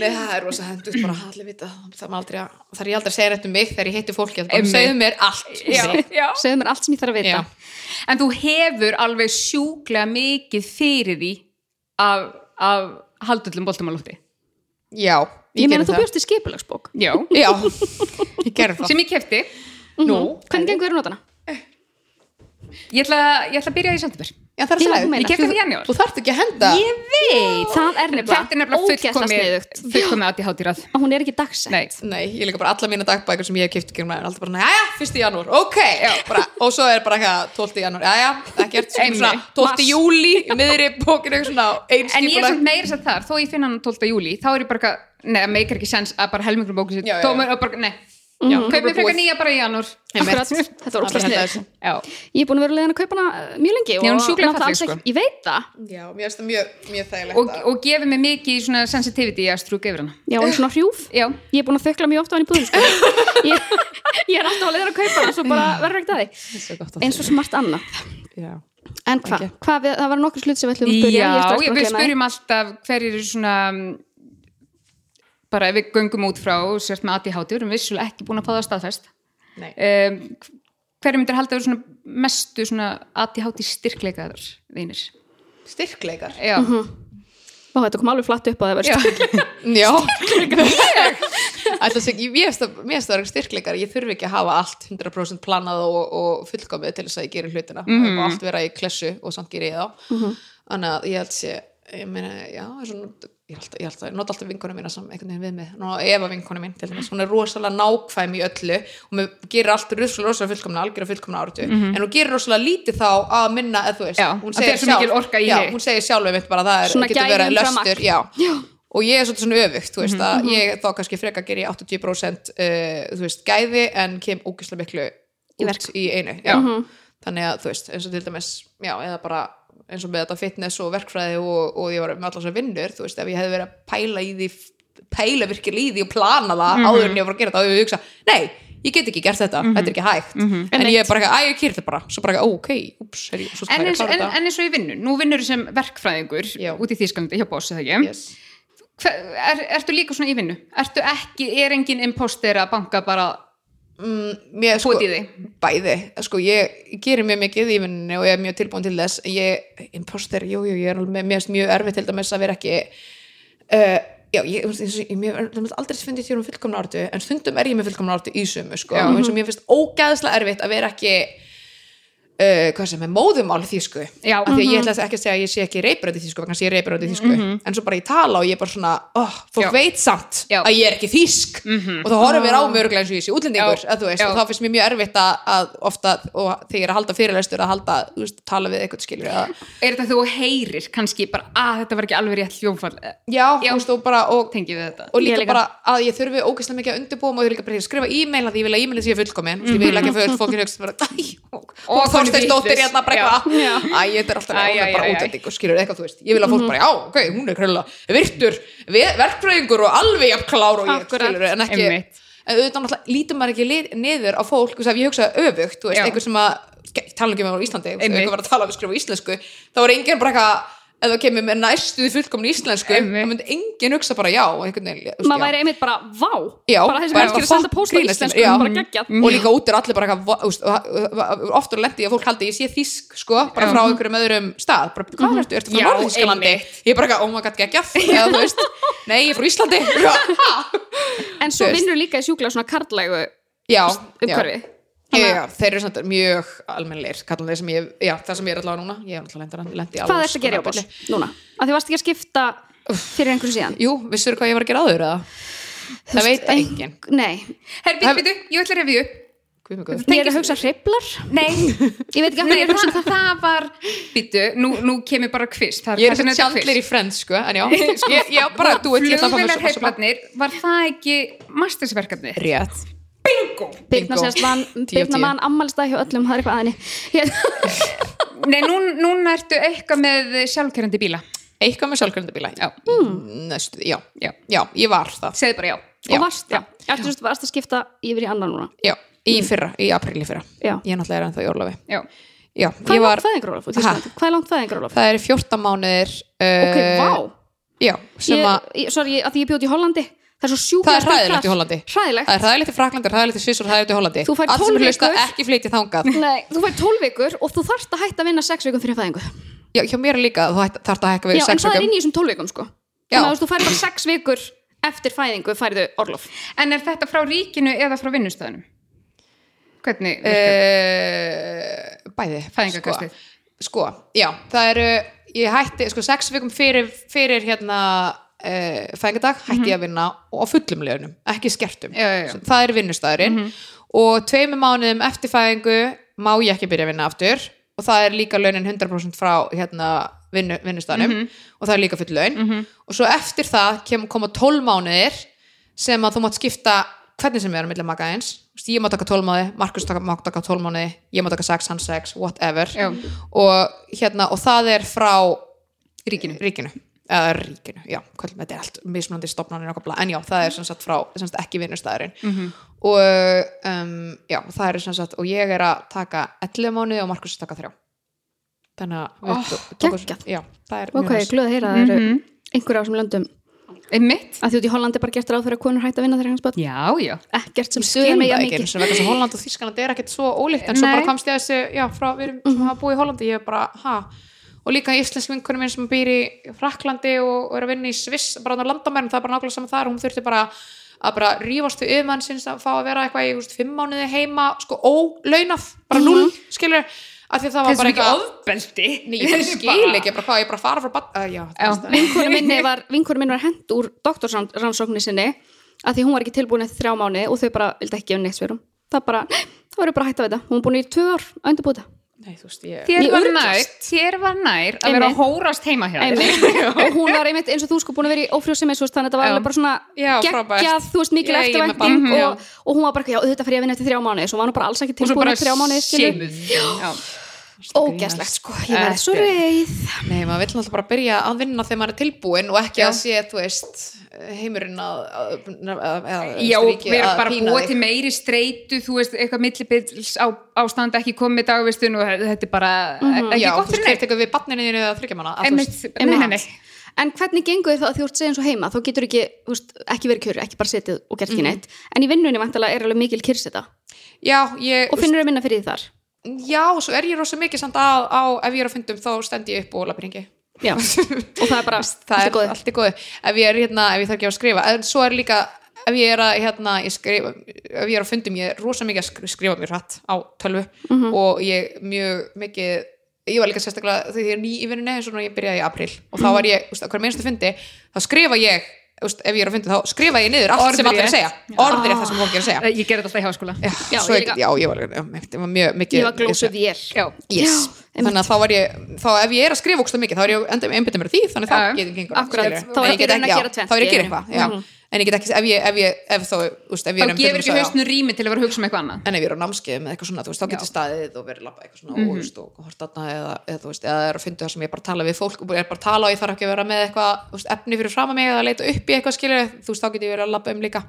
Nei, það er rosa hendur bara allir vita það er aldrei að, það er ég aldrei að segja þetta um mig þegar ég hitti fólki, það segðu mér allt. Segðu mér allt sem ég þarf að vita. En þú hefur alveg sjúklega mikið fyrir því af, haldullum boltamalúti Já, Ég meina gerði þú það. bjóst í skipulagsbók. Já, Já, ég gerði það. Sem ég kefti Nú, Hvernig gengur þér að nota hana? ég ætla, ég ætla að byrja í september já það er Já, svo þú í þarft ekki að henda. Ég veit Það er nefnilega þetta er nefnilega ógeðslega fullkomið fullkomið átt í hátirað að hún er ekki dagsett. Nei, Nei, ég líka bara alla mína dagbækur sem ég hef kipt gegnum aðeins, alltaf bara, næja, fyrst í janúar, ok bara, og svo er bara eitthvað 12. janúar, já, já, ekkert svona, svona Einmitt. 12. Mars. júli, miðri bókinu, eitthvað svona en einn ég er samt meira satt þar. Þó ég finna hann 12. júli þá er ég bara, það meikar ekki sens að bara helmingur bókið sér Já, og nei Já, Kaupið frekar nýja bara í janúr Akkurat, þetta var henda snið Ég er búin að vera leiðin að kaupa hana uh, mjög lengi og sjúklega náttúrulega alls sko. ekki- Ég veit það, Já, mér finnst það mjög, mjög þægilegt og, og gefið mig mikið svona sensitivity að strúka yfir hana. Já, er svona hrjúf. Já, Ég er búin að þökla mjög ofta á hann í búðum sko. ég, ég er alltaf að leiðin að kaupa hana svo bara verður ekkert að er að eins og svo margt annað Já. En hvað, hva, það var nokkur slutt sem við ætlum að spyrja. Já, búin við spyrjum alltaf hverjir eru svona mm, bara ef við göngum út frá og sért með ADHD, við erum vissulega ekki búin að fá það staðfest. Nei. um, hverju myndir halda að vera svona mestu svona ADHD styrkleikaðar þínir? Styrkleikar Já, Ó, þetta kom alveg flatt upp á það já, Já. Ætla, sig, ég, Mér finnst það vera styrkleikar. Ég þurfi ekki að hafa allt 100% planað og, og fullkomið til þess að ég geri hlutina. Mm. Mhm. og allt vera í klessu og samt geri ég þá. Þannig að ég held sé ég meina, já, er svona ég, alltaf, ég, alltaf, ég nota alltaf vinkonu mína sem einhvern veginn við mig. Nú, Eva vinkonu mín, til dæmis, hún er rosalega nákvæm í öllu og mér gerir allt rosalega, rosalega fullkomna, algjörða fullkomna áratu en hún gerir rosalega lítið þá að minna eða þú veist, Já, hún að orka í já, hún segir sjálf einmitt bara það er, getur verið löstur og ég er svona öfugt þú veist, Mhm, að ég þá kannski frekar ger ég 80% uh, þú veist, gæði en kem ógislega miklu Í út verk. í einu já. þannig að þú veist, eins og til dæmis já, eða bara eins og með þetta fitness og verkfræði og, og ég var með allar þessar vinnur þú veist, ef ég hefði verið að pæla í því pæla virkilega í því og plana það Mhm. áður en ég var að gera þetta, hefði ég hugsa nei, ég get ekki gert þetta, þetta er ekki hægt en ég er bara ekki, að ég kýr þetta bara svo bara, ó, ok, ups, er ég, svo en skal ég eins, klára en, þetta en eins og í vinnu nú vinnur sem verkfræðingur Já. út í Þýskalandi hjá eða ekki? yes. Er, ertu líka svona í vinnu? Ertu ekki, er engin imposter að banka bara mér, sko, bæði, sko ég, ég gerir mjög mikið í vinnunni og ég er mjög tilbúin til þess. Ég, imposter, jú, jú, ég er finnst mjög erfitt til dæmis að vera ekki uh, já, ég, ég mér aldrei fundið þér um fullkomna ártu en stundum er ég með fullkomna ártu í sömu sko, eins og mér finnst ógæðslega erfitt að vera ekki uh, hvað sem er móðumál þýsku. Já. af því að ég ætla ekki að segja að ég sé ekki reybröndi þýsku sé ég reybröndi þýsku. En svo bara ég tala og ég er bara svona oh, fólk Já. veit samt Já. að ég er ekki þýsk. Og þá horfum við á mig örgulega eins og ég sé útlendingur og þá finnst mér mjög erfitt að, ofta, og þegar ég er að halda fyrirlestur að halda, þú veist, tala við eitthvað skilur Er þetta þú heyrir kannski bara að þetta var ekki alveg rétt hljómfall já, þú veist, og bara og, og líka, líka. bara að ég þurfi ógeðslega mikið að undirbúa og ég líka bara að skrifa e-mail að ég vil að e-mailið sé fullkomin og, Og og Þorsteinsdóttir hérna bara eitthvað. æ, þetta er alltaf er bara æ. útlendingur, skilur eitthvað, þú veist. Ég vil að fólk bara, já, ok, hún er krölla virtur, ve- verkfræðingur og alveg jafn klár og ég, skilur en ekki, en auðvitað náttúrulega lítur maður ekki niður á fólk, þú veist, ef ég hugsa öfugt, þú veist, einhver sem að tala ekki með á Íslandi, ef Einmitt. einhver var að tala við skrifa á íslensku, þá var enginn bara eitthvað ef það kemur með næstuði fullkomin íslensku þá myndi enginn hugsa bara já maður væri einmitt bara, vá. Já, bara þessi menneskir að fuck senda póst á grínast íslensku já. geggjað. Og líka út er allir bara oftur lendi að fólk haldi ég sé þísk sko, bara frá einhverjum öðrum stað. Bara, hvað ertu, ertu frá Norðískalandi ég er bara oh my god, veist, nei, ég er frá Íslandi. En svo vinnur líka í sjúklega svona karlægu já, umhverfi Já, já, þeir eru samt mjög almennleir, kallan þeir sem ég, já, það sem ég er allavega núna, ég er allavega lendi hvað er þetta að gera á boss núna? að því varst ekki að skipta fyrir einhverju síðan Jú, vissur hvað ég var að gera áður eða? Það veit það enginn nei, Herri, býtu, býtu, ég ætla að revju ég er að hugsa hriblar Nei, ég veit ekki að ég er það, það var Býtu, nú, nú kemur bara kvist Ég er sem tjandlir í Friends, sko, en já Ég, já, bara, þú að svo- svo Flugvélarheiflarnir, var það ekki mastersverkefni? Rétt Bingo! Sérst mann, ammælstað hjá öllum, það er eitthvað aðinni Ég- Nei, nú, núna ertu eitthvað með sjálfkerrandi bíla. Eitthvað með sjálfkjörandi bíla Já, Næstu, já, já, já, ég var það. Segðu bara já. Já, og varst, já, ertu sérst varst að skipta yfir í annan núna? Já, í fyrra, í apríl í fyrra. Já. Ég náttúrulega er ennþá í Orlofi. Já, Já, hvað ég er var hvað er langt fæðingarólof? Það er 14 mánuðir uh, ok, vá ég, sorry, að því ég bjóti í Hollandi það er svo sjúklega Það er hræðilegt í Hollandi. Hræðilegt. Það er hræðilegt í Fraklandi, hræðilegt í Sviss og hræðilegt í Hollandi. Þú færð Allt sem 12 hlusta vikur. ekki flytja þangað. Nei, þú fær 12 vikur og þú þarft að hætta að vinna 6 vikum fyrir fæðingu. Já, hjá mér er líka, þú hætt- þarft að hækka Já, við en 6 það er vikum. inn í þessum 12 vikum sko. Já. Þannig að þú fær bara 6 vikur eftir fæðingu færðu orlof. En er þetta frá ríkinu eða frá vinnustöðunum? Hvernig uh, Bæði sko, sko, já, það eru Ég hætti, sko, 6 vikum fyrir, fyrir hérna uh, fæðingadag hætti ég að vinna og á fullum lögnum ekki skertum, Mhm. Já, já, það er vinnustæðurinn og tveimur mánuðum eftir fæðingu má ég ekki byrja að vinna aftur. Og það er líka launin 100% frá hérna vinnu, vinnustæðunum Mhm. og það er líka full laun. Og svo eftir það kem, koma 12 mánuðir sem að þú mátt skipta hvernig sem er á milli maka eins. Ég má taka 12 mánuði, Markus má taka 12 mánuði ég má taka 6, hann 6, whatever. Og hérna, og það er frá ríkinu. ríkinu eða ríkinu, já, hvað, þetta er allt mismunandi stopnarnir og bla, en já, það er sem sagt frá sem sagt ekki vinnustæðurinn Mhm. og um, já, það er sem sagt og ég er að taka 11 mánuði og Markus taka 3 þannig að Oh, geggjað. já, það er ok, mjög næs. glöð að heyra að það eru Mhm. einhverja á þessum löndum einmitt að því út í Hollandi er bara gert ráð fyrir að konur hætta að vinna þegar hans börn já, já ekkert sem það jafn ekki mikið þess að Holland og Þískaland er ekkert svo ólíkt en svo Nei. bara komst ég að þessi, já, frá við erum sem hafa búið í Hollandi, ég er bara, ha og líka íslensk vinkunum minn sem býr í Fraklandi og, og er að vinna í Sviss bara á landamærum, það er bara nákvæmlega saman þar. Hún þurfti bara að bara rífast við yfirmann sinns að fá að vera eitthvað í úst, fimm mánuði heima, sko ólaunaf bara null, skilur að því að það var bara eitthvað ofbeldi. Nei, ég bara skil ekki, bara hvað, ég bara fara frá bat, vinkonu minni var, var hent úr doktorsrannsóknir sinni að því hún var ekki tilbúin eftir þrjá mánuði og þau bara vildi ekki gefa neitt sverum það bara, það verður bara að hætta við þetta hún er búin í tvö ár að undirbúið þetta Nei, þú veist, ég þér Ég var nær þér var nær að vera Einmitt. að hórast heima hjá þér Einmitt. og hún var einmitt eins og þú sko búin að vera í ófrjósemi svo, þannig að þetta var Já. alveg bara svona Já, frábært. geggjað, þú veist, mikil Ég- ég eftirvænting og, og hún var bara, já, þetta fyrir að vinna eftir þrjá mánuði svo var hún bara alls ekki og svo tilbúin bara eftir þrjá mánuði skilur. sémuð já. Ógæslegt sko, ég verð svo Þetta reið Nei, maður vill náttúrulega bara byrja að vinna þegar maður er tilbúin og ekki Já. að sé, þú veist, heimurinn að, að, að, að Já, við erum bara búið til meiri streitu, þú veist, eitthvað millibils á, ástand ekki komið dagvistun og þetta er bara ekki Já, gott þú fyrir veist, neitt. tekur við barninu þínu eða þryggja manna. Einmitt, nei, nei, nei. En hvernig gengur þið þá að þú ert segið eins og heima þá getur ekki, þú veist, ekki verið kjör ekki bara setið og gert Mhm. ekki neitt en í vinnunni vantilega er alveg mikil kyrseta Já, ég, og finnur þau minna fyrir því þar já, svo er ég rosa mikið samt að, á, ef ég er að fundum þá stend ég upp og. Já, og það er bara það er allt í góðu. ef ég er hérna, ef ég þarf ekki að skrifa en svo er líka, ef ég er að hérna, ég skrifa, ef ég er að fundum ég er rosa mikið að skri- skrifa mér hratt á tölvu Mhm. og ég mjög mikið ég var líka sérstaklega þegar ég er ný í vinnunni eins og ég byrjaði í april og þá var ég, úst, hver minnstu fundi þá skrifa ég, úst, ef ég er að fundi þá skrifa ég niður allt sem allir er að segja. Orðir það sem fólk er að segja. Ég gerði þetta alltaf í háskóla. Já, Já, ég ég, já, ég var, það var mjög mikið Ég var glósuð Já, yes. Þannig að þá var ég þá ef ég er að skrifa ógst mikið þá er ég einbyttum mér því þannig að það getur gengur. Þá er ég að gera er ég eitthvað. En ég get ekki, ef ég, ef ég, ef þá, úst, ef ég þá er um gefur ekki fundum, hausnu rými til að vera að hugsa um eitthvað annað. En ef ég er á námskeið með eitthvað svona, þú veist, þá getur staðið og verið labba eitthvað svona og, þú veist, og hort þarna eða, eða, þú veist, eða er að funda það sem ég bara tala við fólk og er bara að tala og ég þarf ekki að vera með eitthvað veist, efni fyrir fram að mig eða leita upp í eitthvað skilur þú veist, þá getur ég verið að labba um líka.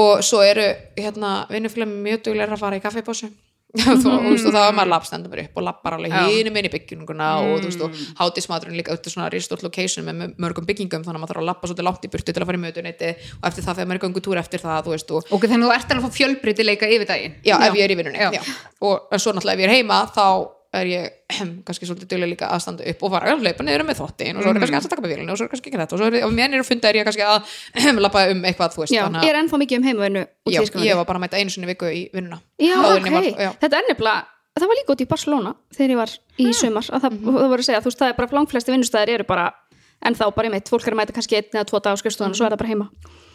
Og svo eru, hérna, vinnufélagum mjög duglega að fara í kaffipósu og og þá er maður labbstendur mér upp og labbar alveg Já. hínum inn í bygginguna og þú veist, og hátismaturinn líka út svona ristótt location með mörgum byggingum þannig að maður þarf að labba svolítið langt í burtu til að fara í mötuneyti og eftir það þegar maður er göngutúr eftir það, þú veist, og Ok, þannig að þú ert alveg að fá fjölbreytileika yfir daginn já, ef ég er í vinnunni Já. já. og svo náttúrulega ef ég er heima þá er ég kannski svolítið duglega líka að standa upp og fara að leipa niður með þvottin og svo er ég kannski að taka með vélina og svo er kannski ekki þetta og svo er ef mér að funda er ég kannski að lappa um eitthvað, þú veist Já, ég að er ennþá mikið um heimavinnu já, ég var bara að mæta einu sinni viku í vinnuna. Já, ok, var- já. þetta er nefnilega það var líka út í Barcelona þegar ég var í sumar að það, Mhm. það voru að segja, þú veist, það er bara langflesti vinnustæðir eru bara, en þá bara í mitt fólk er að mæta kannski einn eða tvo dag á skrifstofan og svo er það bara heima.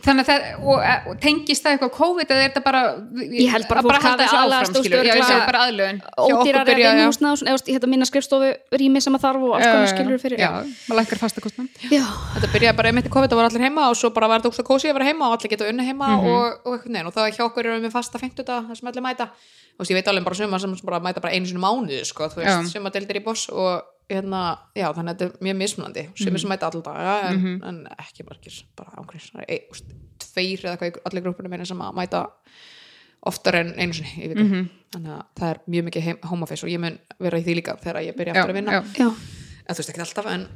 Þannig að það, og, og tengist það eitthvað COVID eða er þetta bara Ég held bara að fólk hafi áfram, og aðlögun ódýrar vinnuhúsna og svona, eða minna skrifstofu rými sem að þarf og alls konar skilur fyrir. Já, maður lækkar fasta kostnam Já. þetta byrjaði bara einmitt í COVID og var allir heima og svo bara var þetta ógst að kósi að vera heima og allir geta unni heima og, og eitthvað neina og það hjá okkur erum við fasta 50 það sem allir mæta. Og ég veit alveg bara sumar sem mæta bara einu sinni mánuð hérna, já, þannig að þetta er mjög mismunandi sumir sem mæta alltaf ja, en, en ekki margir, bara ángriðs það er ein, úst, tveir eða hvað allir grúpunum meina sem að mæta oftar en einu sinni í viku þannig að það er mjög mikið office og ég mun vera í því líka þegar ég byrja aftur að vinna já. Já. en þú veist ekki alltaf en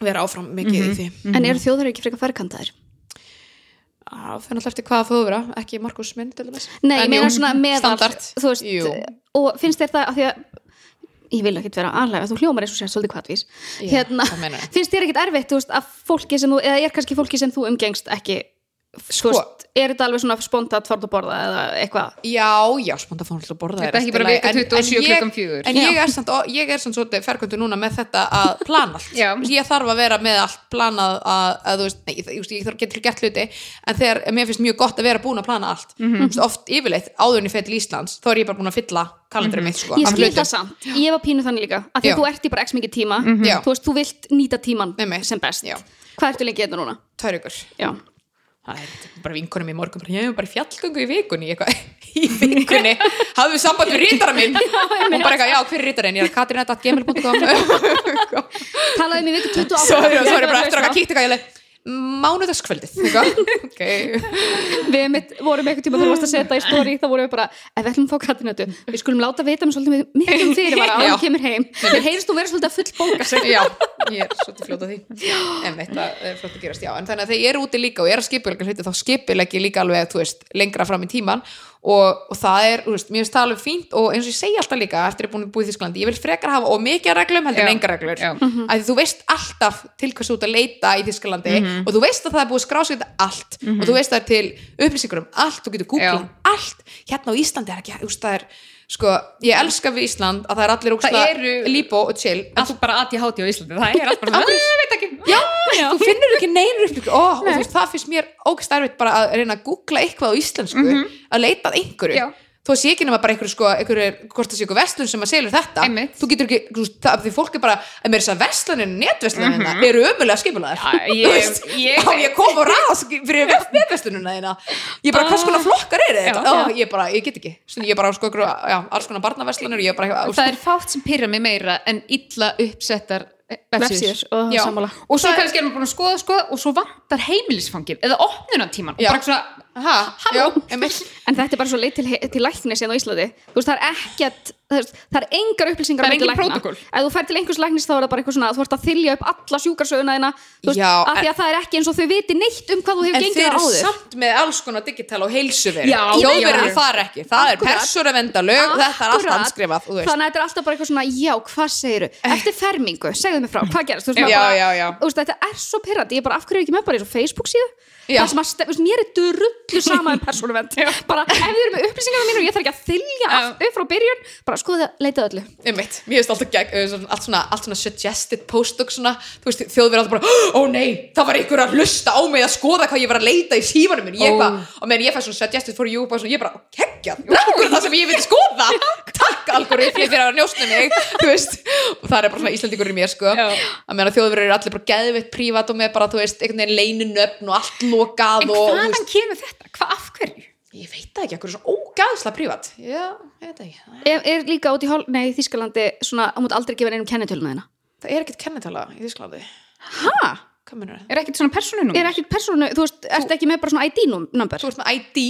vera áfram mikið í því En eru þjóður ekki frekar færkantaðir? Það fyrir alltaf eftir hvað þú vera, ekki Markus minn til dæmis. Nei, ég En meina jú, svona meðal standard. þú veist, Jú. og finnst þér það að því að ég vil ekkit vera aðlega, þú hljómar eins og sér svolítið kvartvís Já, hérna, finnst þér ekkit erfitt veist, að fólki sem þú, eða er kannski fólki sem þú umgengst ekki Sko- veist, er þetta alveg svona spontant fórt að borða eða eitthvað Já, já, sponta fór alltaf að borða Þetta er ekki bara vika 27 klukkan fjögur. En ég er samt, ég er samt svolítið ferkvöndu núna með þetta að plana allt. Ég þarf að vera með allt planað að, að þú veist, nei, ég, ég, þarf getur gert hluti en þegar, mér finnst mjög gott að vera búin að plana allt mm -hmm. oft yfirleitt, áður en ég fyrir til Íslands þá er ég bara búin að fylla kalendarinn mitt sko, ég skil það samt, ég var pínu þannig líka að því að þú ert í bara x mikið tíma Já. þú veist, þú vilt nýta tíman sem best Já. hvað ertu lengi hérna núna? Tvær ykkur. Það er bara vinkonum í morgun ég hef bara í fjallgöngu í vikunni eitthvað, í vikunni, hafðu við samband við rítara minn. Hún bara eitthvað, já, hver er rítarinn? ég er katrinetta.gmail.com talaði mér viku 28 svo er ég bara eftir að kíkta eitthvað ég leið mánudagskvöldið eitthvað. ok, við mitt, vorum eitthvað tíma varst að setja í stóri þá vorum við bara, ef við ætlum að fá Katrinötu við skulum láta vita með svolítið mikið fyrir að Já. hún kemur heim. Við heyrst þú vera svolítið að full bóka já, ég er svolítið fljóta því. En þetta er fljóta að gerast, já. En þannig að þegar ég er úti líka og ég er að skipulega hluti þá skipulega ég líka alveg, þú veist, lengra fram í tíman og, og það er, þú veist, mér finnst það alveg fínt og eins og ég segi alltaf líka eftir að ég er búin að búið í Þísklandi, ég vil frekar hafa og mikið reglum heldur en enga reglur. já. að því þú veist alltaf til hvers þú ert að leita í Þísklandi og þú veist að það er búið að skrásið allt og þú veist að það er til upplýsingur um allt, þú getur googlað Já. allt. Hérna á Íslandi er ekki, þú veist, það er sko, ég elska við Ísland að það er allir ógstlega eru- líbó og chill allt bara að ég háti á Íslandi það er allt bara, hverju- "Ég veit ekki. Já, þú finnur ekki neynur oh, og þú veist, það finnst mér ógst erfitt bara að reyna að googla eitthvað á íslensku að leita að einhverju. Já. Þó sé ekki nema bara einhverju sko, einhverju, hvort það sé einhverju verslun sem að selur þetta Einmitt. þú getur ekki, þú það, því fólk er bara að mér þess að verslunin, netverslunin mm eru ömulega skipulaðar Já, ég- ég- þá ég kom og ráðs fyrir netverslunina þína ég bara, hvers konar flokkar er þetta? Já. Ó, ég bara, ég get ekki Svona, ég bara, sko, einhverju, já, alls konar barnaverslunar ég bara, það er fátt sem pyrra mig meira en illa uppsettar vefsíður vefsíður og Já. sammála og svo kannski er maður búin að skoða skoða og svo vantar heimilisfangið eða opnunartíman og Já. bara svona ha, já, en þetta er bara svo leið til, til læknis hérna á Íslandi þú veist, það er ekkert það er, það er engar upplýsingar Það er á engin lækna. prótókoll. ef þú fær til einhvers læknis þá er það bara eitthvað svona þú ert að þylja upp alla sjúkarsöguna þína veist, Já, af því að það er ekki eins og þau viti neitt um hvað þú hefur En gengið þeir þar eru áður samt með alls konar digital og heilsuver Já, Þjóðverðar já. fara ekki, það er Akkurat. persónuvendalög Þetta er allt Akkurat. handskrifað þú veist. þannig að þetta er alltaf bara eitthvað svona já, hvað segiru, eftir fermingu segðu mig frá, hvað gerast þú veist, er ég er er það mér er drullu sama um persónuvend bara ef þið eru með upplýsingar mínu og ég þarf ekki að þylja allt upp frá byrjun bara skoða, leita öllu. Einmitt, mér finnst alltaf gegn, svona- allt, svona, allt svona suggested post og svona þú veist, þjóðverðar alltaf bara, ó nei, það var einhver að hlusta á mig að skoða hvað ég var að leita í símanum minn, ég eitthvað, og meðan ég fæ svona suggested for you, bara svona, ég bara, keggjað, akkur það sem ég vildi skoða, takk algoritmi fyrir að njósna mig, þú veist. Og það er bara svona Íslandingur í mér, sko. Að meðan þjóðverðar eru allir bara geðveitt prívat og með bara, þú veist, einhvern veginn lokað en og, þú hvaðan veist, kemur þetta? hvað af hverju? ég veit það ekki, akkur er svona ógæðsla prívat já, ég veit það ekki er, er líka út í, Hol nei, í Þískalandi svona, að mútt aldrei gefa neinum kennitöluna þína það er ekkert kennitala í munur það? er ekkert svona persónunum? er ekkit persónu, þú veist, ert ekki með bara svona ID-number þú ert með ID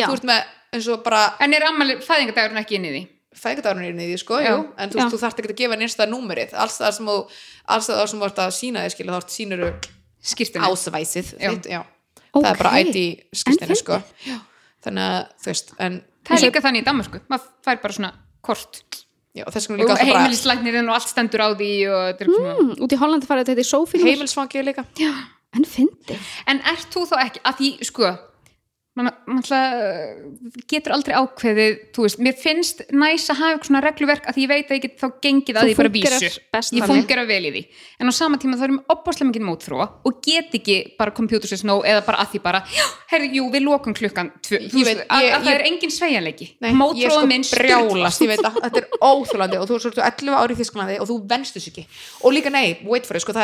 Já. þú ert með eins og bara en er ammali fæðingadagurinn ekki inn í því? fæðingadagurinn er inn í því sko, Já. jú, en þú, þú þarft ekki að gefa nýrsta númerið alls það sem þú alls það sem þú ert að sína þig skilja þá ert sínuru skýrstinu ásvæsið Já. þitt, já. Það er bara. ID En fyndið. sko já. þannig að þú veist en það er líka þannig í Danmarku maður fær bara svona kort já, og heimilislæknirinn og allt stendur á því og þetta er svona mm, út í Hollandi farið þetta í Sophie heimilsfangið líka en fyndi En ert þú þá ekki, að því, sko maður maður getur aldrei ákveðið, þú veist, mér finnst næs að hafa eitthvað svona regluverk að ég veit að ég get þá gengið að því bara vísu. ég þannig. fungera vel í því, en á sama tíma þá erum opbáslega mikið mótþróa og get ekki bara computer says no eða bara að því bara já, herri, jú, við lokum klukkan tvö, þú veist, að, það er engin ég mótþróa sko minn brjálast, ég veit að þetta er óþjólandi og þú er svo 11 ári í Þísklandi og þú venst þessu ekki. Og líka nei, wait for it, sko,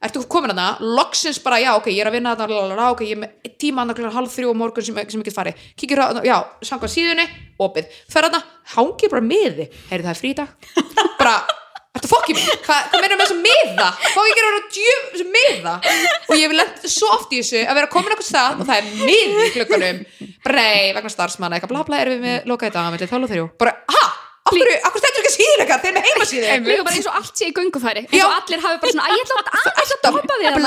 það er ertu komin hana, loksins bara já, ok, ég er að vinna þarna, lalala, ok, ég er með tíma hana klukkan halv þrjú á morgun sem, sem ég get farið. Kíkir á, já, samkvæmt síðunni opið, fer hana, hangir bara miði heyri það er frídag bara, ertu fokkið mér, hvað hva meina með þessa miða? Hvað á ég gera að vera djöf þessu miða? Og ég vil lenda svo oft í þessu að vera komin okkur stað og það er miði í klukkanum bara nei, vegna starfsmanna, eitthvað bla bla við af hverju stendur ekki síður eitthvað? Þeir með heimasíðu. Líka bara eins og allt sé í göngufæri eins og allir hafi bara svona, að ég ætla að að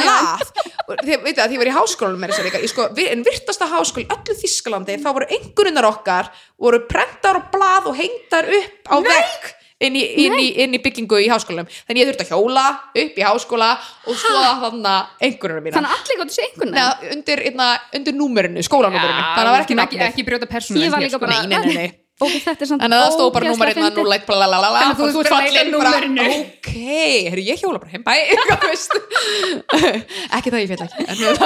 já." blað. Og þið veit að því var í háskólanum með þess að líka. Sko, en virtasta háskóli, öllu Þískalandi þá voru einhverjunar okkar voru prentar og blað og hengtar upp á vegg inn í, inn, í, inn í byggingu í háskólanum. Þannig ég þurfti að hjóla upp í háskóla og skoða þannig einhverjunar mína þannig að allir sér einhvern Neða, undir, undir númerinu, skólanúmerinu. Þannig að það var ekki ekki, nafnið. ekki bara ok, þetta er samt en það stóð bara ógeðslega númerið fyndið. like, blalalala, Þannig að þú þú ert bara að fallin bara, ok, herri ég hjóla bara heim bæ, þú ekki það ég fjall ekki. En, þú veist,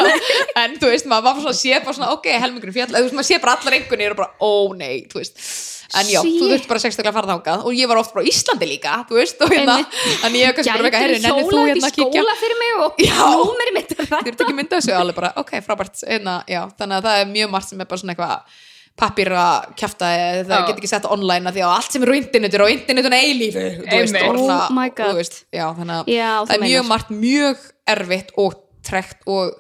en þú maður var bara svona sé bara svona, ok, helmingurinn fjall, þú veist, maður sé bara allar einhvernir og bara, ó nei, þú veist. En já, þú þurft bara sérstaklega að fara þangað og ég var oft frá Íslandi líka, þú veist og hérna, en ég hef kannski bara eitthvað, herri, nennir þú hérna í að kíkja? þetta ert ekki myndað þessu alveg bara, ok, frábært hérna, þannig að það er mjög margt sem er bara svona eitthvað pappir að kjafta það Já. get ekki sett online að því að allt sem er á internetu er á internetuna eilífu þú veist, Einmitt. og svona, Oh my God. þú veist, já, Já, það er mjög margt mjög erfitt og trekt og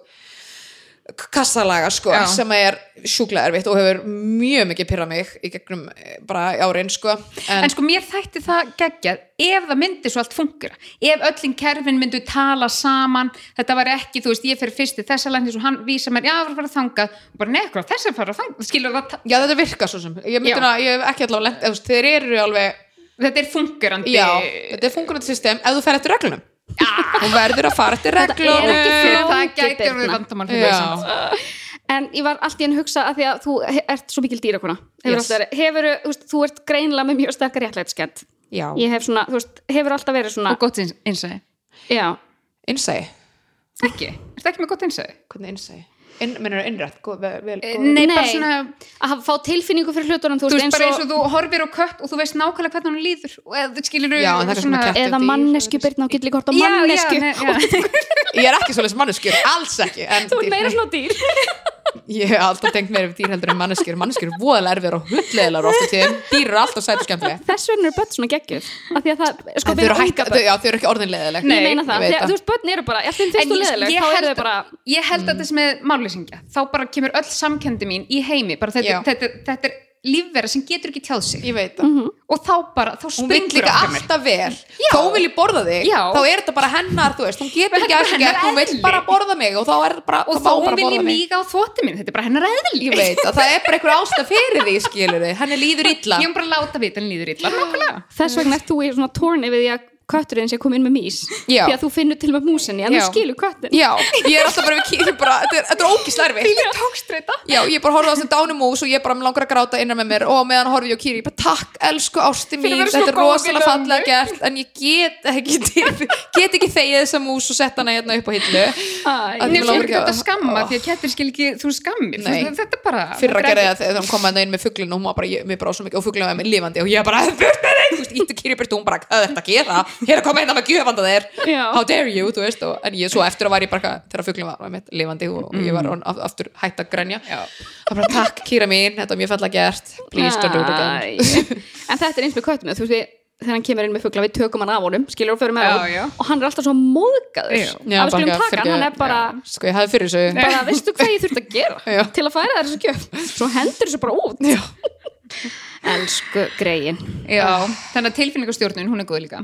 kassalaga sko, Já. sem er sjúklega erfitt og hefur mjög mikið pyrrað mig í gegnum eh, bara árin sko. En, En sko mér þætti það geggjað ef það myndi svo allt fungura ef öllin kerfin myndu tala saman þetta var ekki, þú veist, ég fyrir fyrst í þessa landis og hann vísa mér, já, það var að fara þangað. Og bara nekkar, þess að fara þangað, skilur það já, þetta virkar svo sem. Ég, myndi að- ég hef ekki allavega lent, þeir eru alveg þetta er fungurandi Já, þetta er fungurandi system ef þú fer eftir reglunum og verður að fara Þetta ekki fyrir það gæti fyrir Já. Ísland. En ég var allt í enn að hugsa að því að þú ert svo mikil dýrakona hefur Yes. alltaf hefur, þú, veist, þú ert greinlega með mjög sterkar réttlætskend Já, ég hef svona, þú veist, hefur alltaf verið svona og gott einsæði já, innsæði ekki, er það ekki með gott einsæði? Hvernig innsæði? In, minnur innrætt, góð, vel, vel, góð. Nei, bara svona að hafa- fá tilfinningu fyrir hlutunum þú þú veist, veist bara eins eins og, og þú horfir á kött og þú veist nákvæmlega hvernig hann líður og eða skilur Já, það er svona kett. eða mannesku svona- byrna og gilli kort á Já, já, mannesku nei, já. Ég er ekki svoleiðis manneskjur, alls ekki en þú dýr- meira svona dýr Ég hef alltaf tengt meira við dýr heldur en manneskjur. Manneskjur er voðalega erfiðar og hulleðilar ofta tíðum Dýr eru alltaf sæt og skemmtilega þess vegna eru börn svona það, sko, þau eru unga þau, já, þau eru ekki orðinleðileg ég meina það, ég þú veist, börn eru bara, ég leðileg eru þau bara, ég held að þetta sem er mállýsingja þá bara kemur öll samkendi mín í heimi. Bara þetta, Já. þetta, þetta er lífvera sem getur ekki tjáð sig. Það. Mhm. og þá bara, þá Hún vil springur líka alltaf vel. Já. Þó vil ég borða þig Já. Þá er þetta bara hennar, þú veist Hún getur ekki að hennar gert Hún vil bara borða mig Og þá er þetta bara og má bara vil ég míga á þvótti minn þetta er bara hennar eðli. Ég veit að það er bara einhver ástæð fyrir því skilur þið Henni líður illa. Ég er bara láta vita en líður illa þess vegna ert þú í svona tórni við því að kötturinn sé komið inn með mís því að þú finnur til með músinni en þú skilur köttin Já, ég er alltaf bara við bara, þetta er, er tókstreita Já, ég bara horfði á þessi dánumús og ég bara mig langar að gráta innan með mér og meðan horfði ég á Kiri, ég bara takk, elsku ásti mín, að þetta er rosalega mömmu." fallega gert en ég get ekki get ekki þegið þessa mús og sett hana hérna upp á hillu. Að að- þetta skamma því að kettir skil ekki þú skammir, þetta er bara fyrra er gerði það þegar hún kom að var var ítti Kiri hún bara, er þetta að gera, hér er komið hérna með gjöfanda þér. How dare you, þú veist og, en ég svo eftir að var ég bara, þegar fuglin var, var mitt lifandi og, og ég var af- aftur hætt að grænja það bara, takk Kira mín, þetta var mjög falla gert. Please don't do it again. En þetta er eins með köttinu þú veist þegar hann kemur inn með fugla við tökum hann af honum skilur og förum með já. og hann er alltaf svo móðgaður. Já. að við bara, taka hann, hann er bara já, sko, ég hafði fyrir þessu. Bara, veistu hvað ég þurft að gera Já. til að færa þessu gjöf? Svo hendur þessu bara út. elsku greiðin Já, þannig að tilfinningastjórnun, hún er góð líka.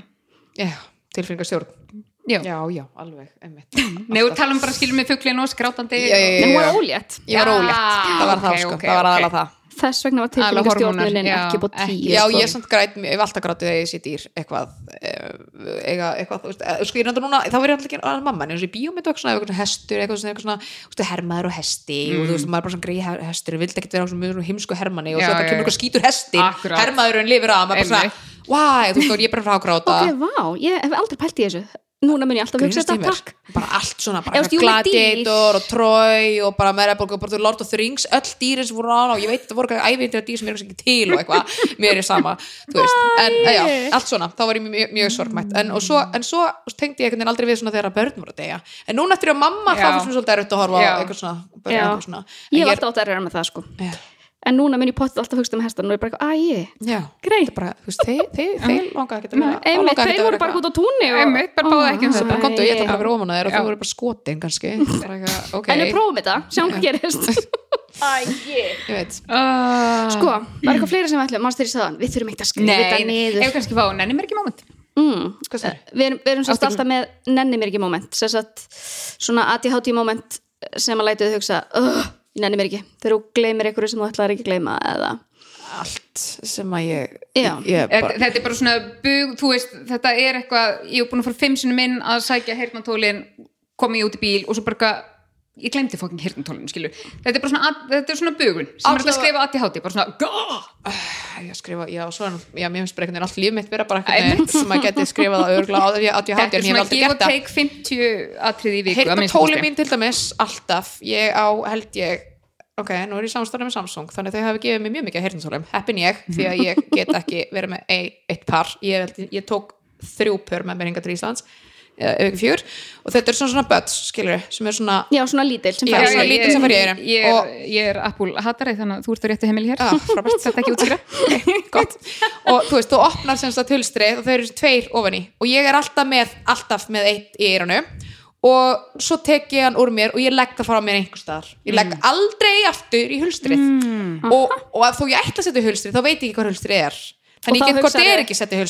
Já, tilfinningastjórn. Já, já, já, alveg, einmitt. Nei, og tala um bara skilur með fuglin og skrátandi hún var ólétt ég var ólétt, það var það ok, sko, ok, það var aðalega það þess vegna var tilfinningastjórnunin ekki búið tíu. Já, sko. ég er samt græt, ég hef alltaf grátið þegar ég sé dýr eitthvað, eh, eiga, eitthvað, þú veist, eh, sko ég er enda núna, þá verður alltaf ekki að mamma, en eins og í bíómyndu eitthvað hestur, eitthvað svona, þú veist, hermaður og hesti og þú veist, maður er bara svona greið hestur, vildi ekkert vera á svona mjög heimsku hermanni og svo þetta kemur eitthvað skítur Akkurat. hermaðurinn lifir að, maður er bara svona, why, þú veist, þá er ég bara frá að gráta, ok, vá, ég hef aldrei pælt í þessu núna mun ég alltaf hugsa þetta takk. Bara allt svona, bara gladiator og Troy og bara og bara Lord of the Rings, öll dýrin sem voru á og ég veit það voru ævindir dýr sem er ekki til og eitthvað, mér er sama þú veist, en já, allt svona. Þá var ég mjög, mjög sorgmætt, en, og svo, en svo tengdi ég einhvern veginn aldrei við svona þegar að börn voru að deyja. En núna eftir að mamma, Já. þá finnst mér svolítið erfitt að horfa á eitthvað svona, börn, eitthvað svona. Ég er- alltaf átt að erra með það sko. Já. En núna mun ég potið alltaf hugsa um hestan og ég er bara, bara, þú veist, þeir, þeir, þeir langa ekki að vera þeir að voru bara út á túnni um ég ætla bara að æ. vera ofan að þér og þú verður bara skotin kannski. En við prófum þetta, sjáum hvað gerist. Ég veit. Uh, sko, var eitthvað fleira sem við ætlum, mannst þeir í saðan við þurfum ekkert að skrifa þetta Nei, niður? ef kannski fá, nenni mér ekki moment. Mm. Við erum, við erum sérst Áttu- alltaf með nenni mér ekki sagt, svona ADHD moment sem að lætu þau hugsa ég nenni mér ekki, þegar þú gleymir einhverju sem þú ætlaðir ekki að gleyma eða? Allt sem að ég, ég bara, þetta er bara svona bug, þú veist, þetta er eitthvað, ég hef búin að fara fimm sinni minn að sækja heyrnatólin, kom ég út í bíl og svo bara ég glemdi fokkin heyrnatólin, skilu. Þetta er bara svona, þetta er svona bugun sem er Allavega- alltaf að skrifa ADHD, bara svona, gah! ég skrifa, já, svo er já, mér finnst bara einhvern veginn allt líf mitt vera bara einhvern veginn sem að geti skrifað að örgla á því að ég Þetta hátti er en ég hef svona aldrei gert og það take 50 atrið í viku. að heyrna minnsta tóli kosti. mín til dæmis alltaf, ég á held ég ok, nú er ég samstæðan með Samsung þannig að þau hafi gefið mér mjög mikið heyrnatólum heppin ég, því að ég get ekki verið með ei- eitt par, ég, ég tók þrjú pör með mér hinga til Íslands eða ef ekki fjör, og þetta er svona svona buds, skilur, sem er svona Já, svona lítil sem fær í eyrun. ég, Og- er, ég er Apple hatari þannig að þú ert á réttu heimili hér. Þetta ekki útskýra. Gott. Og þú veist, þú opnar sem sagt hulstrið og þau eru tveir ofan í. Og ég er alltaf með, alltaf með eitt í eiranu og svo tek ég hann úr mér og ég legg það fara mér einhver staðar. Ég legg aldrei aftur í hulstrið. Og, og að þó ég ætla að setja í hulstrið þá veit ég ekki hvað hulstrið er þannig ég get hvort er ekki setja í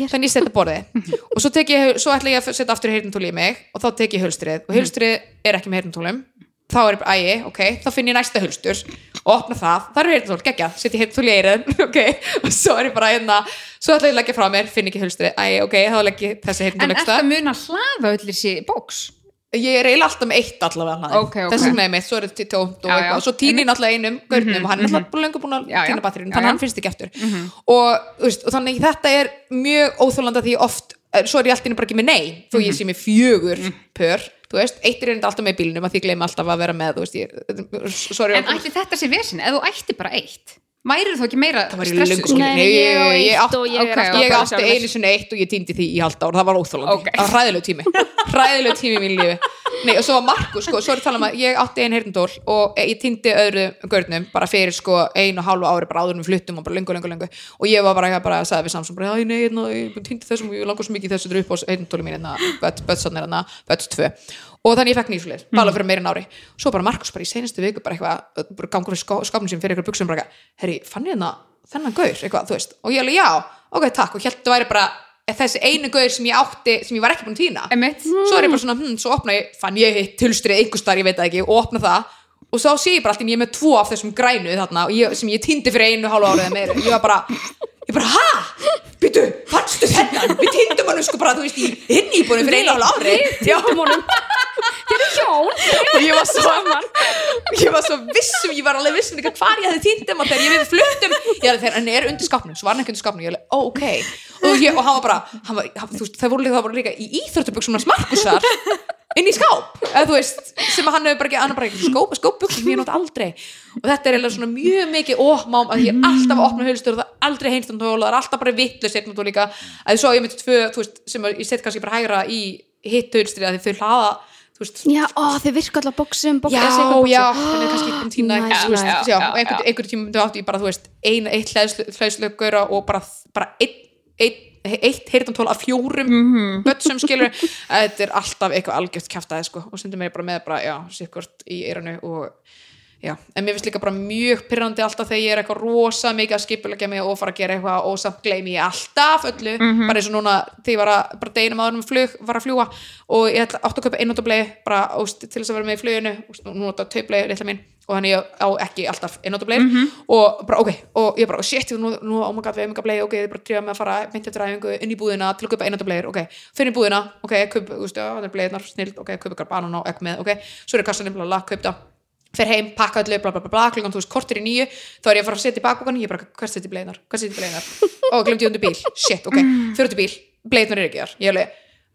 hér. Þannig ég setja borðið. Og svo, ég, svo ætla ég að setja aftur heyrnatól í mig og þá tek ég hulstrið og hulstrið er ekki með heyrnatólum þá er ég bara, ægi, ok, þá finn ég næsta hulstur og opna það, það eru heyrnatól, geggja setja heyrnatól í eyrun, ok. Og svo er ég bara hérna, svo ætla ég að leggja frá mér finn ekki hulstrið, ægi, ok, þá legg ég þessi en ég er eiginlega alltaf með eitt allavega hlaðið. Ok, ok. þess vegna er mitt, svo er þetta tómt og, Já, já. og svo týnir náttúrulega einum görnum og hann er náttúrulega lengur búin að týna batterinu þannig að hann finnst ekki eftir og, þú veist, og þannig þetta er mjög óþólanda því oft eh, svo er ég alltaf bara ekki með nei þó ég sé með fjögur pör þú veist, eitt er enda alltaf með í bílnum að því ég gleyma alltaf að vera með veist, ég, ég en ætti þetta sé vesin, ef þú ætti bara eitt væri þú ekki meira það skilin Nei, ég á eitt og ég er alltaf ég átti einu sinni eitt og ég týndi því í halda ára, það var óþólandi það var hræðilegu tími, hræðilegu tími í mínu lífi. Nei, og svo var Markus, sko, svo er að tala um að ég átti einn heyrndól og ég týndi öðru görnum bara fyrir sko einu og hálfu ári bara áður en við fluttum og bara lengu, lengu, lengu og ég var bara, ég bara sagði við Samsung bara, æ, nei, hérna, ég týndi þessum og ég langar svo mikið þessu upp á heyrndóli mín hérna, er hérna, böts 2 og þannig ég fekk nýsflið, bara fyrir meira en ári. Svo bara Markus bara í senastu viku bara eitthvað, bara gangur fyrir skapnum sem fyrir ykkur buksum bara, eitthvað, herri, fann ég hérna þennan gaur, eitthvað, þú veist, og ég alveg, já, ok, takk. Og að væri bara þessi einu gaur sem ég átti, sem ég var ekki búin að týna. Einmitt. svo er ég bara svona, hm, svo opna ég fann ég hitt tulstrið einhver starf, ég veit það ekki og opna það. Og svo sé ég bara alltaf ég er með tvo af þessum grænu þarna ég, sem ég týndi fyrir einu hálfu árið ég bara, ha? Býtu, fannstu þennan? Við týndum hann sko bara, þú veist, í hinn íbúinu fyrir einu hálfu árið Já, Þeir eru hjón. Og ég var svo ég var svo vissum, ég var alveg vissum líka hvar ég hefði týndum og þegar ég við fluttum. Ég alveg þegar hann er undir skápnum, svo var hann ekki undir skápnum. Ég alveg, ó, ok, og, ég, og hann var bara hann var, þú veist, það voru líka, það voru líka í íþróttuböksum hans Markusar inn í skáp. Eða þú veist, sem hann hefur bara ekki hann er bara ekki skóp, skópbuksum sem ég nótt aldrei. Og þetta er svona mjög mikið ómám að ég er alltaf að opna hulstur og það er aldrei heinstum og það er alltaf bara vittlust setnum og líka, að svo ég myndi tvö, þú veist, sem ég set kannski bara hægra í hitt hulstri að þau hlaða þú Já, ó, þeir virka alltaf bóksum já, já, þannig er kannski þú já, Já, og einhvern, einhvern tíma myndi átti ég bara, þú veist, ein, eitt hlæðslöggur og bara, bara eitt, eitt heyrtantól af fjórum mm. -hmm. bötsum skilur þetta er alltaf eitthvað algjört kjaftaði sko, og stundum er ég bara með bara, já, sikkort í eiranu og já, en mér finnst líka bara mjög pyrrandi alltaf þegar ég er eitthvað rosa mikið að skipulegja mig og fara að gera eitthvað og samt gleymi ég alltaf öllu, Mhm. bara eins og núna þegar ég var að, bara deginum áður um flug, var að fljúa og ég ætla átt að kaupa einnótablei bara óst, til þess að vera með í fluginu og nú átt og þannig ég á ekki alltaf einnótableir Mhm. og bara ok, og ég bara shit, nú, nú oh my god, við hefum ekki að blei, ok, ég bara drífa með að fara myndi eftir æfingu inn í búðina til að kaupa einnótableir ok, fyrir búðina, ok, kaup, þú veist, það er bleiðnar, snild, ok, kaup ykkur banan og ekki með, ok, svo er kassanum, bla, bla, kaup það. Fer heim, pakka öllu, bla bla bla, bla klukkan þú veist, kortir í nýju, þá er ég að fara að setja í bakbókan ég bara, hvað setja í bleiðnar, hvað setja í bleiðnar og glemdi ég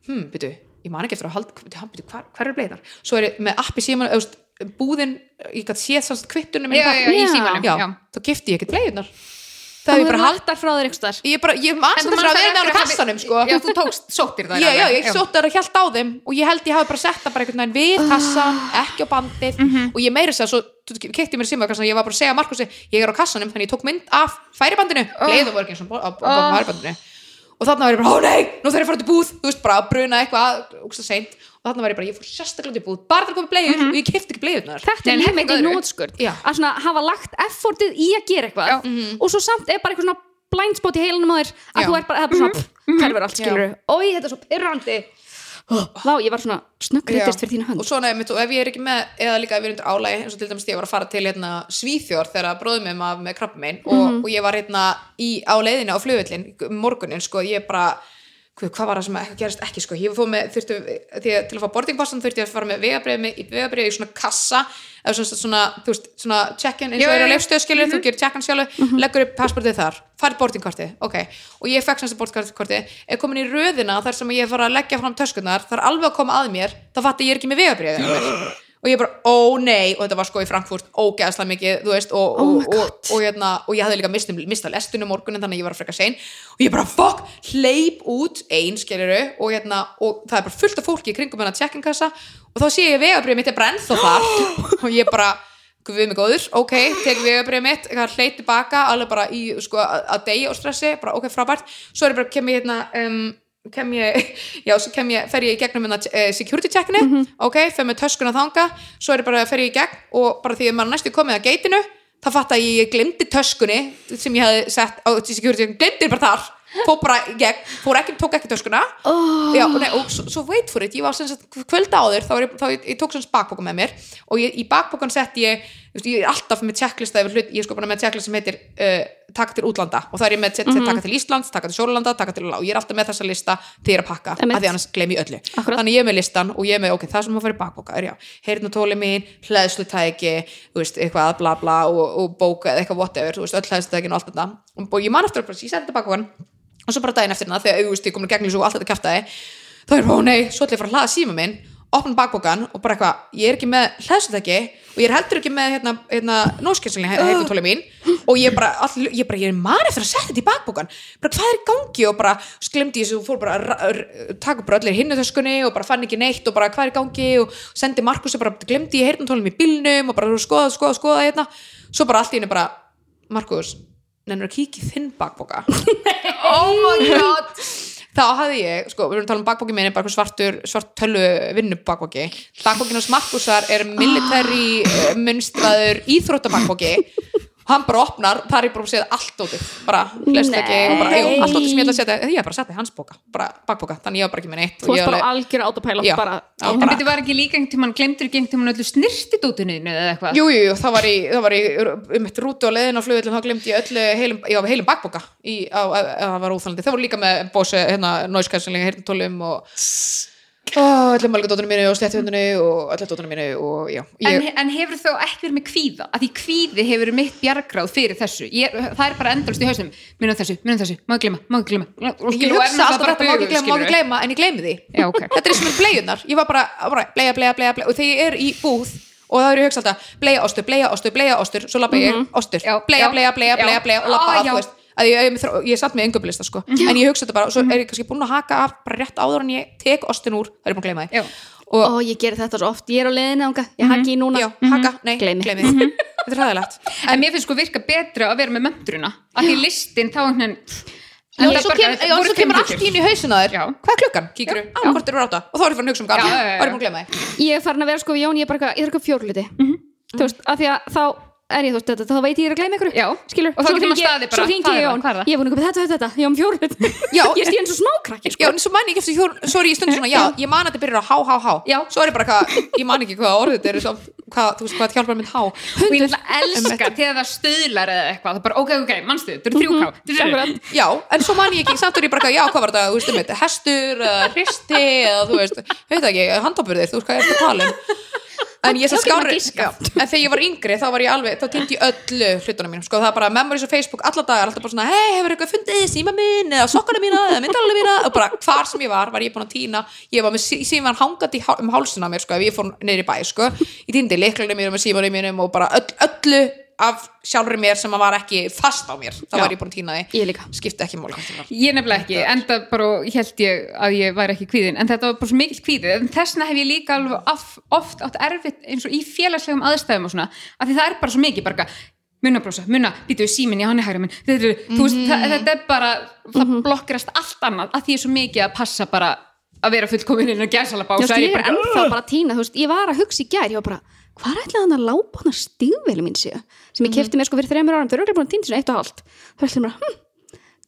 hm, byrju, ég man ekki eftir að halda byrju, hvar, hvar er bleiðnar, svo er ég með appi síman, búðin ég gæti séð sást kvittunum já, já, í símanum já, já. þá gifti ég ekkert bleiðnar það Það er bara bara hald haldar frá þér ykkur starf ég bara, ég man En sem þú þess að manst vera með hann á eftir að- kassanum sko. Já, þú tókst, sóttir það já, já, ég sótt þar og hjælt á þeim og ég held ég hafi bara sett það bara einhvern veginn við kassan, ekki á bandið. Og ég meiri þess að svo kekti mér simmakassan ég var bara að segja Markusi, ég er á kassanum þannig ég tók mynd af færibandinu. Og á Oh. færibandinu. Og þarna var ég bara, ó nei, nú þarf ég að fara til búð. Þú veist bara að bruna eitthvað, úkst seint og þarna var ég bara, ég fór sérstaklega til búð bara til að koma bleiður og ég kefti ekki bleiðunar Þetta er en líf helling mikið öðru. nótskurt Já. að svona hafa lagt effortið í að gera eitthvað Já. og svo samt er bara eitthvað svona blind spot í heilanum á þér að Já. þú er bara, það er bara svona hverfur allt skilur Ói, þetta er svo pyrrandi Vá, ég var svona snöggriðist Já. fyrir þína hönd og svona og ef ég er ekki með eða líka ef ég er undir álægi eins og til dæmis ég var að fara til hérna, Svíþjór þegar bróðum með hvað, var það sem ekki gerist ekki sko. Ég fór með, þurfti, því að til að fá boardingpassan þurfti ég að fara með vegabrið í í svona kassa. Eða svona, svona, þú veist, svona check-in eins og er á já. leifstöð skilur, þú gerir check-in sjálf leggur upp passportið þar, farið boardingkortið ok, og ég fekk semst boardingkortið. Er komin í röðina þar sem ég fara að leggja fram töskunar, það er alveg að koma að mér þá fatt ég er ekki með vegabrið og ég bara, ó nei. Og þetta var sko í Frankfurt, ógeðslega mikið þú veist, og, Oh og, og, og, hérna, og ég hafði líka mist, mista lestunum morgunin þannig að ég var að freka sein. Og ég bara, fuck, hleyp út ein, skeriru, og hérna og það er bara fullt af fólki í kringum hennar tjekkinkassa. Og þá sé ég vegabrið mitt er bara ennþá þar. Og ég bara guð mig góður, ok, tek vegabrið mitt hleyt tilbaka, alveg bara í sko, að deyja og stressi, bara ok, frábært. Svo er ég bara, kem ég hérna um, kem ég, já, svo kem ég fer ég í gegnum hérna uh, security checkinu ok, fer með töskuna þanga svo er ég bara, fer ég í gegn og bara því að maður næstu komið að geitinu, það fatt að ég glemdi töskunni sem ég hefði sett á security checkinu, glemdi bara þar fór bara í gegn, fór ekki, tók ekki töskuna oh. Já, og, nei, og svo, svo wait for it, ég var sem sagt kvölda áður, þá, ég, þá ég, ég tók svona bakboka með mér og ég, í bakbokan sett ég ég er alltaf með checklista yfir hlut, ég er sko bara með checklista sem heitir uh, taka til útlanda. Og það er ég með mm taka til Íslands, taka til Sólanda, taka til og ég er alltaf með þessa lista þegar að pakka af því annars glem ég öllu. Akkurat. þannig ég er með listan og ég er með, ok, það sem maður í bakboka er já, heyrnutóli mín, hlæðslutæki eitthvað bla bla og, og bóka eða eitthvað whatever, veist, öll hlæðslutækin og allt þetta. Og, ég man eftir að ég sendi bakbokan og svo bara daginn eftir hana þegar veist, ég komin að gegn þetta þá er bara, ó nei, svo ætla ég að fara að hlaða síma minn opna bakbókan og bara eitthvað, ég er ekki með hlæðsutæki og ég er heldur ekki með hérna, hérna nóskenslinga hérna tóli mín og ég bara, all, ég bara, ég er maður eftir að setja þetta í bakbókan bara hvað er í gangi? Og bara sklemdi ég þessu fór bara taka bara allir hinnu þöskunni og bara fann ekki neitt og bara hvað er í gangi? Og sendi Markus og bara glemdi ég heyrnatólum í bílnum og bara skoða, skoða, skoða hérna. Svo bara allt í henni bara, Markus nennur að kíkja þinn bakbóka oh my god þá hafði ég, sko, við erum að tala um bakbóki minni bara svartur, svart tölu vinnu bakbóki bakbókin hans Markusar er military uh, munstraður íþróttabakbóki hann bara opnar, það er bara að segja allt ótið, bara hlest ekki bara, jú, allt ótið sem ég ætla að setja, ég er bara að setja í hans bóka bara bakbóka, þannig ég var bara ekki með neitt Þú og ég varst bara algjör autopilot Já. bara, En bara- þetta var ekki líka einhvern tímann, glemdur ekki einhvern tímann öllu snirtidótinu eða eitthvað? Jú, jú, það var í, það var í um eitt rútu á leiðin á flugvillin, þá glemdi ég öllu heilum, ég var heilum bakboka í, á, á, á, það var óþálandi, það voru líka með Bose, hérna, öllum malgadóttunum mínu og slétthundinu og öllum dóttunum mínu og já, En, ég, en hefur þó ekki verið með kvíða? Að því kvíði hefur mitt bjargráð fyrir þessu. Ég, það er bara endalst í hausnum. Munum þessu, munum þessu, má ekki glema, má ekki glema ég hugsa alltaf þetta, má ekki gleyma, má ekki gleyma en ég gleymi því. Já, ok. þetta er og með bleiunar, ég var bara, bara bleia, bleia, bleia, bleia og þegar ég er í búð og það er ég hugsa alltaf, bleia ostur, bleia ostur, bleia ostur svo labba ég, ostur, Já, bleia, já, bleia, bleia, já. og að, já. að ég, ég, satt með engublista sko. En ég hugsa þetta bara, og svo er ég kannski búin að haka af bara rétt áður en ég tek ostin úr það er búin að gleyma því. Já. og, Ó, ég gerir þetta svo oft, ég er á leiðinu ánga, ég haki í núna. Já, haka, nei, Gleymi. gleymi. Því þetta er hæðilegt en mér finnst sko virka betra að vera með möndruna af því listin þá einhvern veginn Já, Enda svo, kem, já, svo kemur allt inn í hausuna þér. Já. hvað er klukkan, þú, hvort eru ráta og þá er ég farin að hugsa um Já, já, já, þá er ég búin að gleyma því. Ég er farin að vera sko við Jón, ég er bara eitthvað, ég er eitthvað fjórluti Þú veist, af því að þá er ég þú veist, þetta, þá veit ég er að gleyma ykkur. Já. skilur, Og þá Svo getur maður ég- staðið bara, Svo hringi er ég Jón, er ég er búin að koma þetta, þetta, þetta, ég er um fjórlut Já. Ég stið eins og smákrakki Já, sko. en svo man ég ekki eftir hjór, sorry, ég stundur svona, já, ég man að þetta byrjar á há, há, há. Já. Svo er ég bara hvað, ég man ekki hvað orðið þetta er svo, hvað, þú veist hvað hjálpar mynd há. Og ég ætla að elska þegar það stöðlar eða eitthvað, það er bara ok, ok, en ég maður skári, en þegar ég var yngri þá var ég alveg, þá týndi ég öllu hlutunum mínum, sko, það er bara memories á Facebook alla dagar, alltaf bara svona, hei, hefur eitthvað fundið síma minn, eða sokkana mína, eða myndalega mína? Og bara hvar sem ég var, var ég búin að týna ég var með sí- síman hangandi um hálsina á mér, sko, ef ég fór neyri bæ, sko. Ég týndi liklunum mínum og símanum mínum og bara öll, öllu af sjálfri mér sem var ekki fast á mér, þá Já. var ég búin að týna því. Ég líka. skipti ekki mál ég nefnilega ekki, enda bara held ég að ég væri ekki kvíðin, en þetta var bara svo mikill kvíði en þessna hef ég líka oft átt erfitt eins og í félagslegum aðstæðum og svona, af því það er bara svo mikið bara brosa, munna, býtu við síminn já, hann er hægra minn, þetta, er- það, þetta er bara, það blokkirast allt annað af því ég er svo mikið að passa bara að vera fullkomin inn svo er ég ég að ég var að hugsa í gær, ég var bara, hvað er ætlaði hann að lápa hann að stígveli mín séu, sem ég kefti mér sko fyrir þreymur árum, þau eru örugglega búin að týna svona eitt og hálft, þá ætlaði mér að, hm,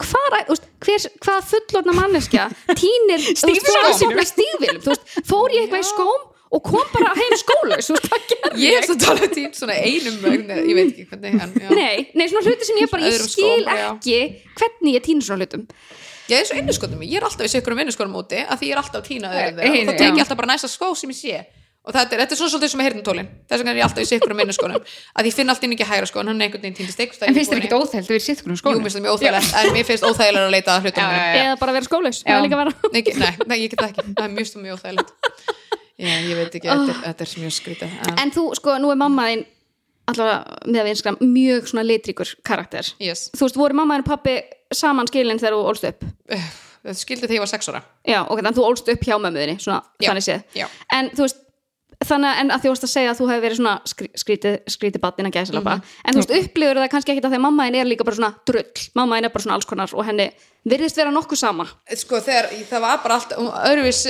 hvað, veist, hver, hvað fullorna manneskja týnir, veist, fór ég eitthvað í skóm og kom bara heim gerði ég er svo talað tím svona einum ég veit ekki hvernig en. Nei, nei, svona hluti sem ég bara, ég skil skóm, já. ekki hvernig ég týnir svona hlutum. ég er svo innuskotum ég er alltaf í sikkurum innuskotum úti af því ég er alltaf að týna öðrum þeirra. og hinu, þá tek ég alltaf bara næsta skó sem ég sé og þetta er, þetta er svona svolítið sem er heyrnatólin þess vegna er ég alltaf í sikkurum innuskotum að ég finn alltaf inn ekki hægra skó en hann er einhvern veginn týndist eitthvað en finnst þér ekki óþælt að vera sitt hvernig Jú, skóla? mér finnst það mjög óþægilegt, en mér finnst óþægilega að leita að hlutum. Eða bara vera skólaus, það er líka vera. Nei, nei, nei, ég get það ekki, það er mjög stum mjög óþægilegt. Já, ég veit ekki, þetta, er, þetta er mjög skrítið. En, þú, sko, nú er mamma þín allavega með að við Instagram mjög svona litríkur karakter. Yes. þú veist, voru mamma og pappi saman skilin þegar þú ólst upp? Þetta skildi þegar ég var sex ára. Já, ok, þannig að þú ólst upp hjá mömmuðinni svona, Já, þannig séð. já. en þú veist, þannig að- en að þú varst að segja að þú hefði verið svona skrí, skrítið, skrítið batnin að gæsa Mhm. en þú veist, upplifur það kannski ekki að því að mamma þín er líka bara svona drull, mamma þín er bara svona alls konar og henni virðist vera nokkuð sama. Sko þegar það var bara allt öðruvís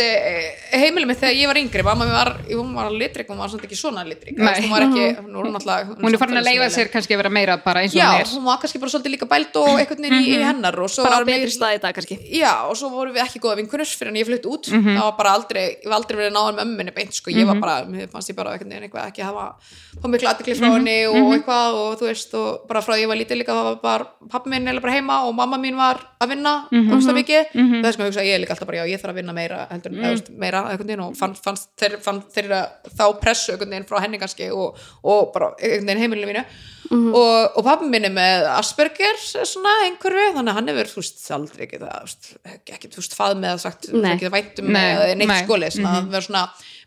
heimilið mitt þegar ég var yngri. Mamma mér var, hún var litrik, hún var svona ekki svona litrik Nei. hún var ekki, hún var náttúrulega hún er farin að leifa sér kannski að vera meira bara eins og já, hún er. hún var kannski bara svolítið líka bælt og einhvern veginn í, í hennar og svo bara betri mér- stað í dag kannski. Já, og svo vorum við ekki góða vinkunur fyrir en ég flutt út. Mhm. það var bara aldrei, ég var aldrei verið náður með ömmunni beint sko, ég var bara, mér fannst ég bara veginn eitthvað ekki hafa þá miklu aðdekli Mhm. frá henni og eitthvað og þú veist, og bara frá því ég var lítið líka það var bara, pappi minn er bara heima og mamma mín var að vinna, mm Mhm. -hmm. mikið þess að hugsa ég er líka alltaf bara, já, ég þarf að vinna meira heldur, mm. eða, þú veist, meira, einhvern veginn og fann, fannst þeir, fann þeirra þá pressu einhvern veginn frá henni kannski og, og bara einhvern veginn heimilinu mínu og, og pappi minn er með Asperger svona einhverfi, þannig að hann hefur þú veist, aldrei ekki það, ekki þú veist, fað með sagt, Nei. ekki það væntum Nei, eða neitt svona, það verður svona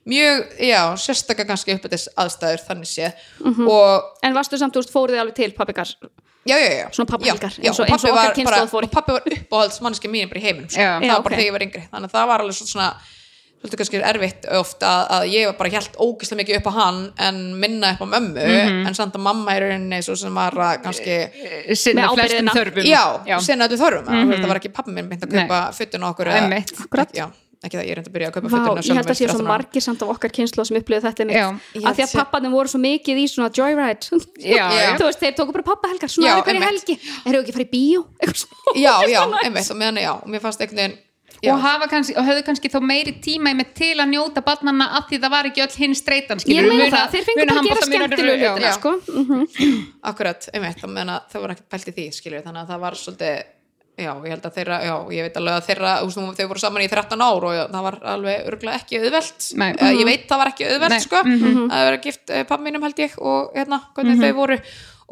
mjög, já, sérstakka kannski upp þess aðstæður þannig sé og en varstu samt, þú veist, fóruð þið alveg til pappikar já, já, já, Svona já, eins og- og eins og pabbi okkar var kynslóð bara, fór í. og pabbi var uppáhalds manneski mín bara í heiminum, sko. Það var bara ok. þegar ég var yngri þannig að það var alveg svona svolítið kannski erfitt oft að, að ég var bara hjælt ógislega mikið upp á hann en minna upp á mömmu Mhm. en samt að mamma er rauninni svo sem var að kannski sinna Með flestum ábyrgðina. þörfum já, já. sinna öllu þörfum mm -hmm. það var ekki pappi minn mynd að kaupa fötun á okkur eða- ekki það, ég er enda að byrja að kaupa Vá, fötun ég held að sé svo margir samt af okkar kynslu sem upplifðu þetta Já. að því að pappanum voru svo mikið í svona joyride. Já, já. þú veist, þeir tóku bara pappahelgar svona Já, aðra hverju helgi. Eru ekki að fara í bíó? Já, já, einmitt, og meðan já, og mér fannst einhvern veginn og hafa kannski, og höfðu kannski þá meiri tíma með til að njóta barnanna af því það var ekki öll hinn streytan ég meina það, þeir fengur bara að gera skemmtilegu hlutina sko. Mhm. akkurat, einmitt, það var ekkert pælt í því, skilur þannig að það var svolítið já, ég held að þeirra, já, ég veit alveg að þeirra þú þau voru saman í 13 ár og það var alveg örgulega ekki auðvelt. Nei. Eða, ég veit það var ekki auðvelt, sko. Að það vera gift pappa mínum held ég og hérna, hvernig þau voru.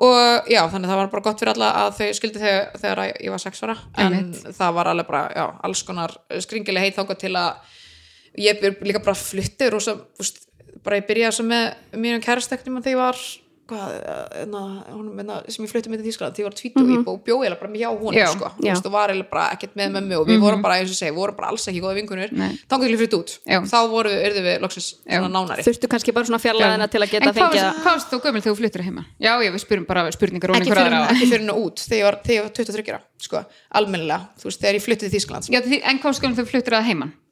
Og já, þannig að það var bara gott fyrir alla að þau skildi þegar, þegar að ég var 6 ára. En Einmitt. það var alveg bara, já, alls konar skringileg heit þangað til að ég líka bara úst, bara ég byrjaði svo með mínum kærasteknum þegar ég var hvað, enna, honum, enna, sem ég flutti með til Þískland, því ég var tvítu mm -hmm. og bjóði bara hjá honum Já, sko, já. Vist, og var bara ekkert með mömmu og við vorum bara, eins og segi, við vorum bara alls ekki góða þannig til ég flutti út. Já. þá voru, yrðu við loksins svona nánari. Þurftu kannski bara svona fjarlæðina til að geta en hvað fengið varst- hvað varst þú gömul þegar þú fluttir heima? já, já, við spyrum bara spurningar ekki fyrir, aðra ekki fyrir hennu út þegar ég var, þegar ég var 23 ára sko, almennilega, þú veist, þegar ég fluttið Þískland já, því, en hvað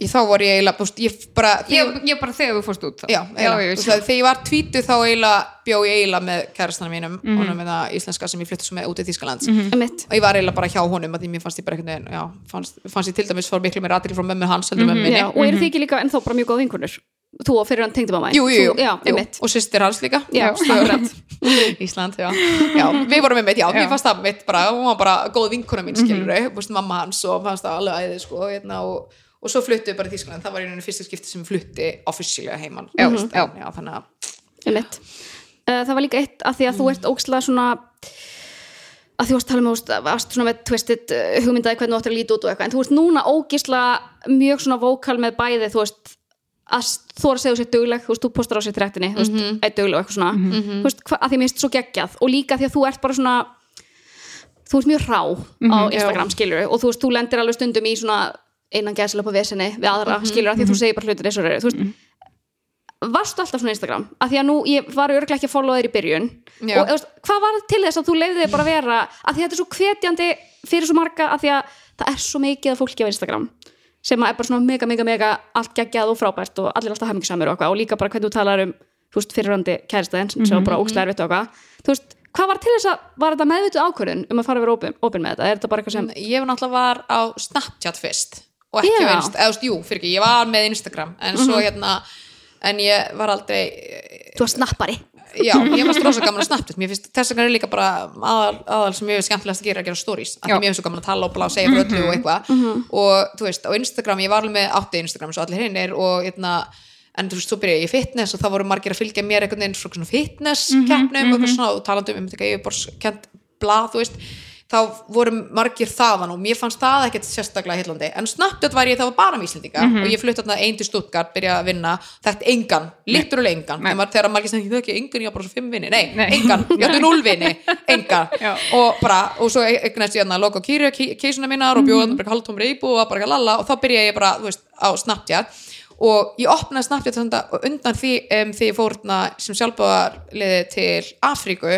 ég, þá var ég eiginlega, þú veist, ég bara ég, ég bara þegar þú fórst út já, já, ég Þú veist, að þegar ég var tvítu þá eiginlega bjó ég eiginlega með kærastana mínum Mhm. mm honum með það íslenska sem ég flutti svo með út í Þískalands Einmitt. og ég var eiginlega bara hjá honum að því mér fannst ég bara einhvern veginn, já, fannst, fannst ég til dæmis fór miklu meira aðrið frá mömmu hans heldur mömmu minni Já, og eru þið ekki líka ennþá bara mjög góð vinkunur þú og fyrir hann tengdi mamma Jú, jú, jú, jú. og sýstir hans líka Já. Ísland, já. já við vorum með mitt, já, Já. mér fannst það mitt bara, hún var bara góð vinkona mín Mhm. skilur mm -hmm. mamma hans og fannst það alveg æði sko, hérna, og, og svo fluttu við bara í Þískland það var einu fyrsta skipti sem flutti officially heimann Þú veist, já. já, þannig að. Uh, það var líka eitt að því að þú ert ókslega svona að þú varst að tala um að varst svona með twisted uh, hugmyndaði hvernig þú áttir að líta út og eitthvað. En þú ert núna ógislega mjög svona vókal með bæði þú veist að þú er að segja þú sér dugleg þú veist, þú postar á sér trektinni þú veist, mm dugleg og eitthvað svona. Þú veist, að því mér finnst svo geggjað. Og líka því að þú ert bara svona þú ert mjög rá á Instagram skilur og þú veist, þú lendir alveg stundum í svona innan gæðslega på vesinni við aðra skilur að því að þú segir bara hlutir eins og eru þú veist, varstu alltaf svona Instagram? Af því að nú, ég var örglega ekki að followa þér í byrjun. Já. og veist, hvað var til þess að þú leiði þig bara að vera að því að þetta er svo hvetjandi fyrir svo marga að því að það er svo mikið af fólki á Instagram sem er bara svona mega, mega, mega allt geggjað og frábært og allir alltaf hamingisamur og, og líka bara hvernig þú talar um þú veist, fyrirrandi kæristaðin sem var bara ókslega erfitt og eitthvað. Þú veist, hvað var til þess að, var þetta meðvituð ákvörðun um að fara að vera opin með þetta, er þetta bara eitthvað sem ég var náttúrulega var á Snapchat fyrst og ekki á Insta, eða þú veist, jú, fyrir ekki, ég var með Instagram en svo hérna en ég var aldrei þú var snappari. Já, ég var rosa gaman að snappa finnst þess vegna er líka bara aðal, aðal sem ég finnst skemmtilegast að gera að gera stories af því mér finnst svo gaman að tala og blá, segja frá öllu og eitthvað. Og þú veist, á Instagram, ég var alveg með átti Instagram svo allir hinn er og hérna en þú veist, svo byrja ég í fitness og þá voru margir að fylgja mér einhvern veginn svona fitness keppnum og eitthvað svona og talandi um, þetta yfirborskent blað, þú veist þá voru margir þaðan og mér fannst það ekkert sérstaklega hillandi en Snapchat var ég, var bara með Íslendinga og ég flutt þarna einn til Stuttgart, byrjaði að vinna. Þekkt engan, literally engan. Þegar margir sem þau ekki engan, ég á bara svo fimm vinni nei, Nei. engan, ég áttu núl vinni engan, og bara og svo eignast ég hérna logo kýri keisuna minnar og bjóða bara haldtómur íbú og bara lalla og þá byrjaði ég bara, þú veist, á Snapchat. Og ég opnaði Snapchat að undan því um, því ég fór sem sjálfbáðar liði til Afríku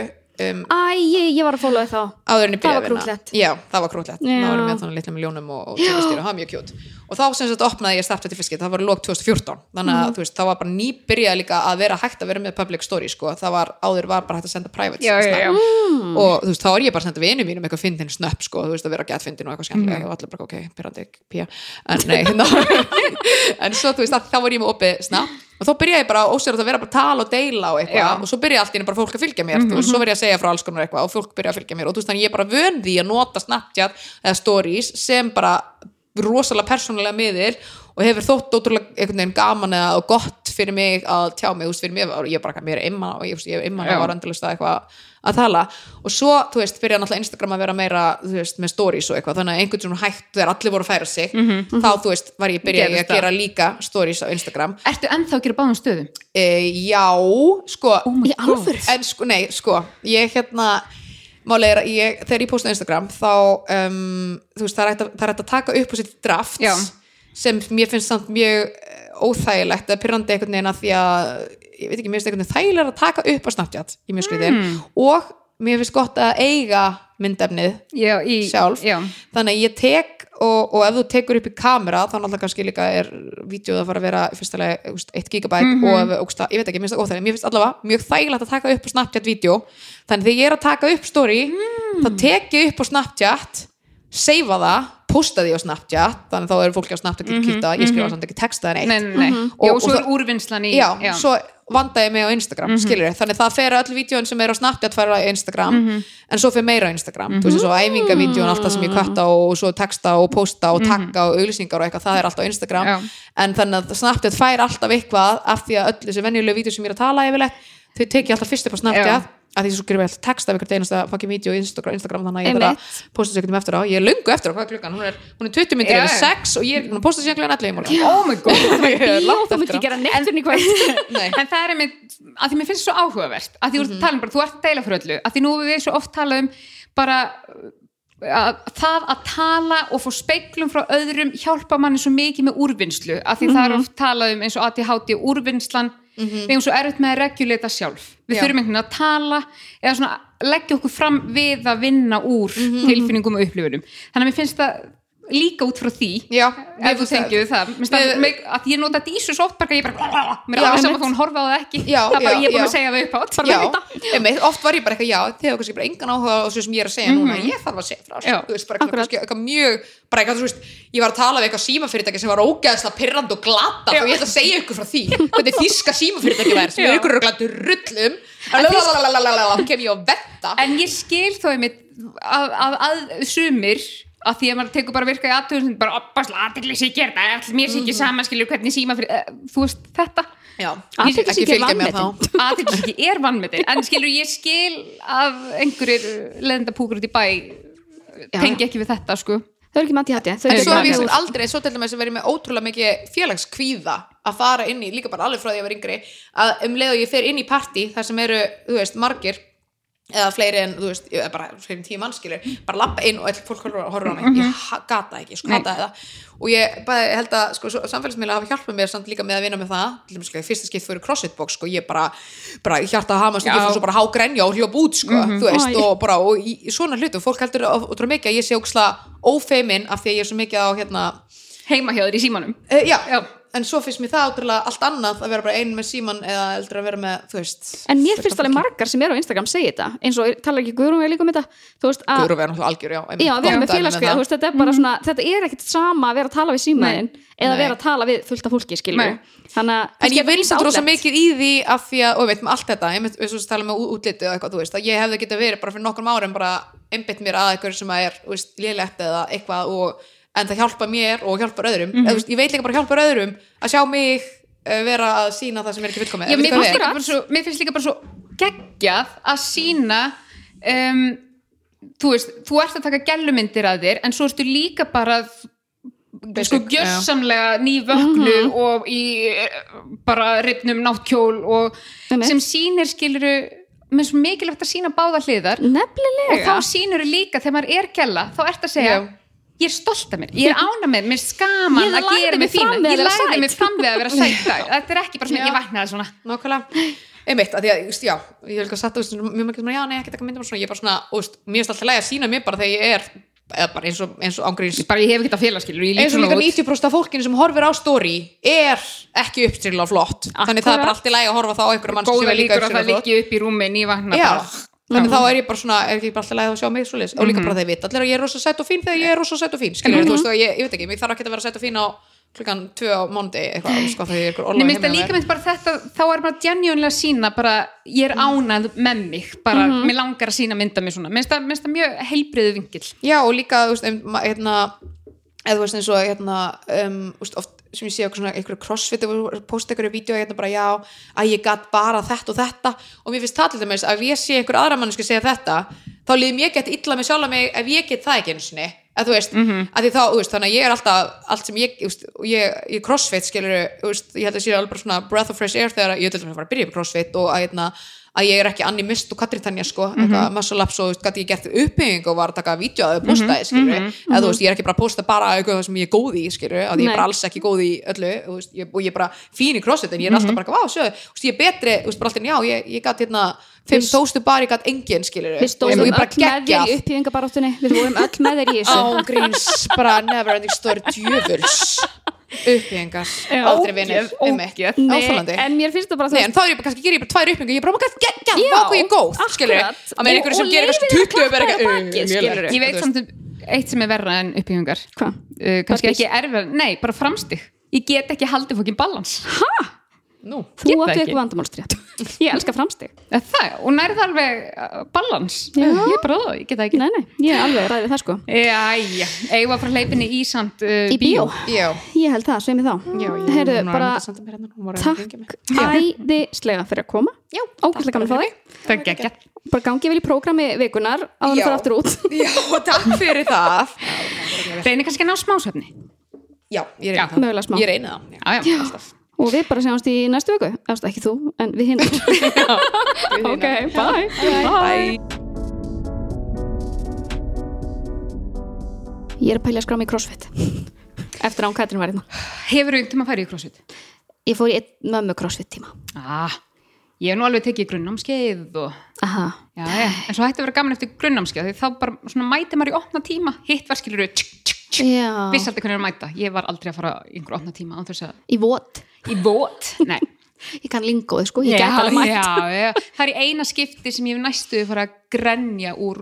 um, Æ, ég, ég var að fóla þá. áður en ég byrjaði að vinna. já, það var krútlegt, Já. það var með þannig litla miljónum og, og tíkastýra, það var mjög kjút og þá sem sagt opnaði ég Snapchat í fiskit, það var lók 2014 þannig Mhm. að þú veist, það var bara nýbyrjað líka að vera hægt að vera með public story sko, það var áður var bara hægt að senda private Já, já, já. snap. og þú veist, þá er ég bara að senda vinum mínum eitthvað fyndin snöpp sko, þú veist, að vera gett fyndin og eitthvað skemmtilega. Og allir bara, ok, pyrrandi pía. En nei, hérna. En svo, þú veist, að, þá var ég með opið snap. Og þá byrjaði ég bara ósverð að vera bara að tala og deila og eitthvað. Og svo byrjaði allt í einu bara fólk að fylgja mér þú veist, svo verið ég að segja frá alls konar eitthvað og fólk byrjaði að fylgja mér. Og þú veist, þannig ég bara vön því að nota Snapchat eða Stories sem bara rosalega persónulega miðil og hefur þótt ótrúlega einhvern veginn gaman eða gott fyrir mig að tjá mig, þú veist, fyrir og ég er bara mér er imma og ég, er imma Já. og var endalist að eitthvað að tala og svo, þú veist, byrjaði náttúrulega Instagram að vera meira, þú veist, með stories og eitthvað þannig að einhvern svona hægt, þegar allir voru að færa sig þá, þú veist, var ég byrjaði að gera líka stories á Instagram Ertu ennþá að gera báðum stöðum? e, já, sko alvöru? en sko, nei, sko ég hérna málega er að ég, þegar ég posta Instagram þá, um, þú veist, það er hægt að, að taka upp á sitt draft Já. sem mér finnst samt mjög eh, óþægilegt að pyrrandi einhvern veginn að því að ég veit ekki, mér finnst einhvern veginn þægilega að taka upp á Snapchat í mjög skriðin Mm. og mér finnst gott að eiga myndefnið Já, í, sjálf Já, þannig að ég tek og, og ef þú tekur upp í kamera þá náttúrulega kannski líka er vídeoð að fara að vera lagi 1 gigabæt Mhm. og ef, ógsta, ég veit ekki, mér finnst það óþægilegt allavega mjög þægilegt að taka upp á Snapchat vídeo þannig þegar ég er að taka upp story Mm. þá tek ég upp á Snapchat seifa það, posta því á Snapchat þannig þá eru fólki á Snapchat ekki kýta ég skrifa samt ekki texta en eitt nei, nei, nei. Og- Já, og og svo er úrvinnslan í já, svo vanda ég mig á Instagram mm Mhm. þannig það fer öll vídjón sem er á Snapchat fara á Instagram, Mhm. en svo fer meira á Instagram, þú veist, svo æfingavídjón allt það sem ég kvætta og svo texta og posta og takka og auglýsingar og eitthvað, það er allt á Instagram Mhm. Já. en þannig að Snapchat fær alltaf eitthvað af því að öll þessi venjulegu vídjó sem ég er að tala yfirleitt, þau tekið alltaf fyrst upp á Snapchat að því svo skrifa ég alltaf text af ykkur einasta fucking vídeo á Instagram, Instagram þannig að ég bara posta sér eftir á, ég er lungu eftir á, hvað klukkan? Hún er, hún er 20 myndir yfir já. 6 og ég er að posta sér klukkan 11 í morgun. Oh my god. Ég er langt þú eftir myndir á. í Nei. En það er einmitt, að því mér finnst það svo áhugavert að því þú ert að tala um bara, þú ert að deila fyrir öllu að því nú við svo oft talað um bara að það að tala og fá speiklum frá öðrum hjálpa manni svo mikið með úrvinnslu að því það er oft talað um eins og ADHD úrvinnslan, við erum svo erfitt með að regulata sjálf, við Já. þurfum einhvern veginn að tala eða svona leggja okkur fram við að vinna úr tilfinningum og upplifunum, þannig að mér finnst það líka út frá því Já, ef þú tengið það, það mig- að ég nota dísu svo oft bara ég bara, mér er alveg saman þó hún horfa á það ekki. Já, það bara ég er búin já. að segja það upp átt oft var ég bara eitthvað já, hefur kannski bara engan áhuga á þessu sem ég er að segja núna. Ég þarf að segja frá Mhm. Þú veist, bara kannski, eitthvað mjög bara eitthvað, þú veist, ég var að tala við eitthvað símafyrirtæki sem var ógeðslega pirrand og glata og ég ætla að segja ykkur frá því hvernig þíska símafyrirtæki væri sem ykkur rugglandi rullum lalalalalalala, kem ég að vetta en ég skil þó einmitt að, að, að sumir að því að maður tekur bara virka í aðtöðun bara opasla aðtegli sér gerða mér sé ekki saman skilur hvernig síma fyrir uh, þú veist þetta. Athyglisríkir ekki vanmetin. þá. Aðtegli ekki er vannmetin en skilur ég skil að einhverjir leðendapúkur út í bæ tengi ekki við þetta sko. Þau eru ekki mati hætti En svo hef ég aldrei, svo til dæmis að verið með ótrúlega mikið félagskvíða að fara inn í, líka bara alveg frá því að ég var yngri að um leið og ég fer inn í partí þar sem eru, þú veist, margir eða fleiri en, þú veist, bara fleiri en tíu mannskilur, bara lappa inn og fólk horfir á mig, ég ha- gata ekki, sko, hataði það. Og ég bara held að, sko, samfélagsmiðla hafa hjálpað mér samt líka með að vinna með það. Til dæmis, sko, í fyrsta skipt fyrir CrossFit box, sko, ég bara bara hjarta að hamast og ég svo bara að hágrenja og hljópa út, sko, þú veist, Æ. og bara, og í, svona hlutu, fólk heldur ótrúlega mikið að ég sé óksla ófeimin af því að ég er svo mikið á, hérna, heima hjá þér í símanum. Uh, já, Já. En svo finnst mér það ótrúlega allt annað að vera bara einn með síman eða heldur að vera með, þú veist En mér finnst alveg margar sem eru á Instagram segja þetta. Eins og talar ekki Guðrún við líka um þetta? Veist að Guður vera náttúrulega algjör, já Já, þú veist, þetta er bara svona, þetta er ekkert sama að vera að tala við símaðinn eða Nei. vera að tala við fullt af fólki, að En ég vinn samt rosa mikið í því af því að, og ég veit með allt þetta, ég svo tala með útliti og eitthvað, þú veist, að ég hefði getað verið bara fyrir nokkrum árum bara einbytt mér að eitthvað sem er, veist, lélegt eða eitthvað og, en það hjálpa mér og hjálpar öðrum, Mhm. eða, þú veist, ég veit líka bara hjálpar öðrum að sjá mig uh, vera að sína það sem er ekki fullkomið, mér finnst, mér finnst líka bara svo geggjað að sína um, þú veist, þú ert að taka gælumyndir að þér en svo ertu líka bara sko gjössamlega nývöknu Mhm. og í bara ripnum náttkjól og sem sýnir skiluru með svo mikilvægt að sína báða hliðar. Og nefnilega þá sýnur líka þegar maður er gæla þá ert að segja Já. Ég er stolt af mér, ég er ána með, mér skaman að gera mig fína, ég sæt. mig fram við að vera sætt þetta er ekki bara svona, Já. ég vaknaði svona. Nákvæmlega. Einmitt, að því að, just, já, ég vil ekki að setja mjög svona, já, nei, ekki taka myndum ég er bara svona, úst, mér er alltaf lægi að sína mér bara þegar ég er eða bara eins og, eins og ángríns bara ég hef ekki þetta félagskilur, eins og líka út. 90% af fólkinu sem horfir á story er ekki uppstyrla flott. Þannig það er bara allt í lægi að horfa þá þannig þá er ég bara svona er ekki bara alltaf lægi að sjá mig svo og líka bara þeir vita allir að ég er rosa sætt og fín þegar ég er rosa sætt og fín skilur þú veist, ég, ég veit ekki, mér þarf ekki að vera sætt og fín á klukkan 2 á mánuði eitthvað, sko, þegar ég er ykkur Nei, minnst það líka mynd bara þetta, þá er bara genuinlega að sína bara, ég er ánað með mig, bara, mér langar að sína mynda mig svona, minnst það, minnst það mjög heilbriðu vingil. Já, og líka, þú veist, hérna eða þú veist eins og hérna um, veist, oft sem ég sé okkur svona einhverju crossfit og posta einhverju vídeo hérna bara já að ég gat bara þetta og þetta. Og mér finnst það til dæmis að ef ég sé einhver aðra mannsku segja þetta þá líður mér gett illa með sjálfa mig ef ég get það ekki einu sinni. Að þú veist, að því þá, þú veist, þannig að ég er alltaf allt sem ég, veist, og ég, ég crossfit skilur, veist, ég held að sé alveg bara svona breath of fresh air þegar ég til dæmis að fara að byrja með crossfit og að, hérna, að ég er ekki Anni Mist og Katri Tanja sko, eitthvað muscle ups og gæti ég gert uppbygging og var að taka vídeo að þau postaði, skilur eða þú veist, ég er ekki bara að posta bara eitthvað sem ég er góð í, skilur, að ég er Nei. bara alls ekki góð í öllu, veist, ég, og ég er bara fín í crossfit en ég er alltaf bara, vá, þú veist, ég er betri, þú veist, bara alltaf, já, ég, ég gat hérna fimm tóstu bara, ég gat engin, skilur við stóðum og ég öll með þér í uppífingabaráttunni við vorum öll með þér í þessu uppbyggingar aldrei vinnir ógeð. Nei, áfallandi en mér finnst það bara Nei, en þá er ég bara kannski gerir ég bara tvær uppbyggingar ég er bara gæt geggjað, Já, vá hvað ég góð skilur akkurat. að með einhverju sem gerir að 20 er klappa eitthvað þér á bakið, uh, skilurðu. lélegt, Ég veit samt um eitt sem er verra en uppbyggingar. Hvað? Uh, kannski ekki erfið, nei, bara framstig. Ég get ekki haldið fókin balans. Nú, þú áttu ekki. eitthvað vandamálstrið ég elska framstig. Er Það, og nærið alveg uh, balans. Já. Ég er bara það, ég get það ekki. nei, nei, ég er alveg ræðið það sko. Við að fara hleypinni í samt uh, í bíó, já, ég held það, sveimi þá. Já ég- Heyrðu, hún var bara að hérna, var að takk æðislega fyrir að koma. Já, ógæslega gaman að fá þig. bara gangi vel í prógrami vikunar á það fyrir aftur út. Já, takk fyrir það. Reynir kannski að ná smásöfni. já, ég reyni það og við bara sjáumst í næstu viku. Eftir, ekki þú, en við hinn ok, bye. Bye. Ég er að pælja að skrá mig í crossfit. Eftir hún Katrin var hérna. Hefur þú tíma að fara í crossfit? ég fór í einn mömmu crossfit tíma. Ah, ég hef nú alveg tekið grunnámskeið og aha, Já, já, en svo hætti að vera gaman eftir grunnámskeið þá bara mæti maður í opna tíma hitt var skilur já viss aldrei hvernig er að mæta, ég var aldrei að fara einhver opna tíma í vot, í vót, nei. Ég kann lingóð sko, ég gæti alveg mætt. já, já, það er eina skipti sem ég hef næstu fara að grenja úr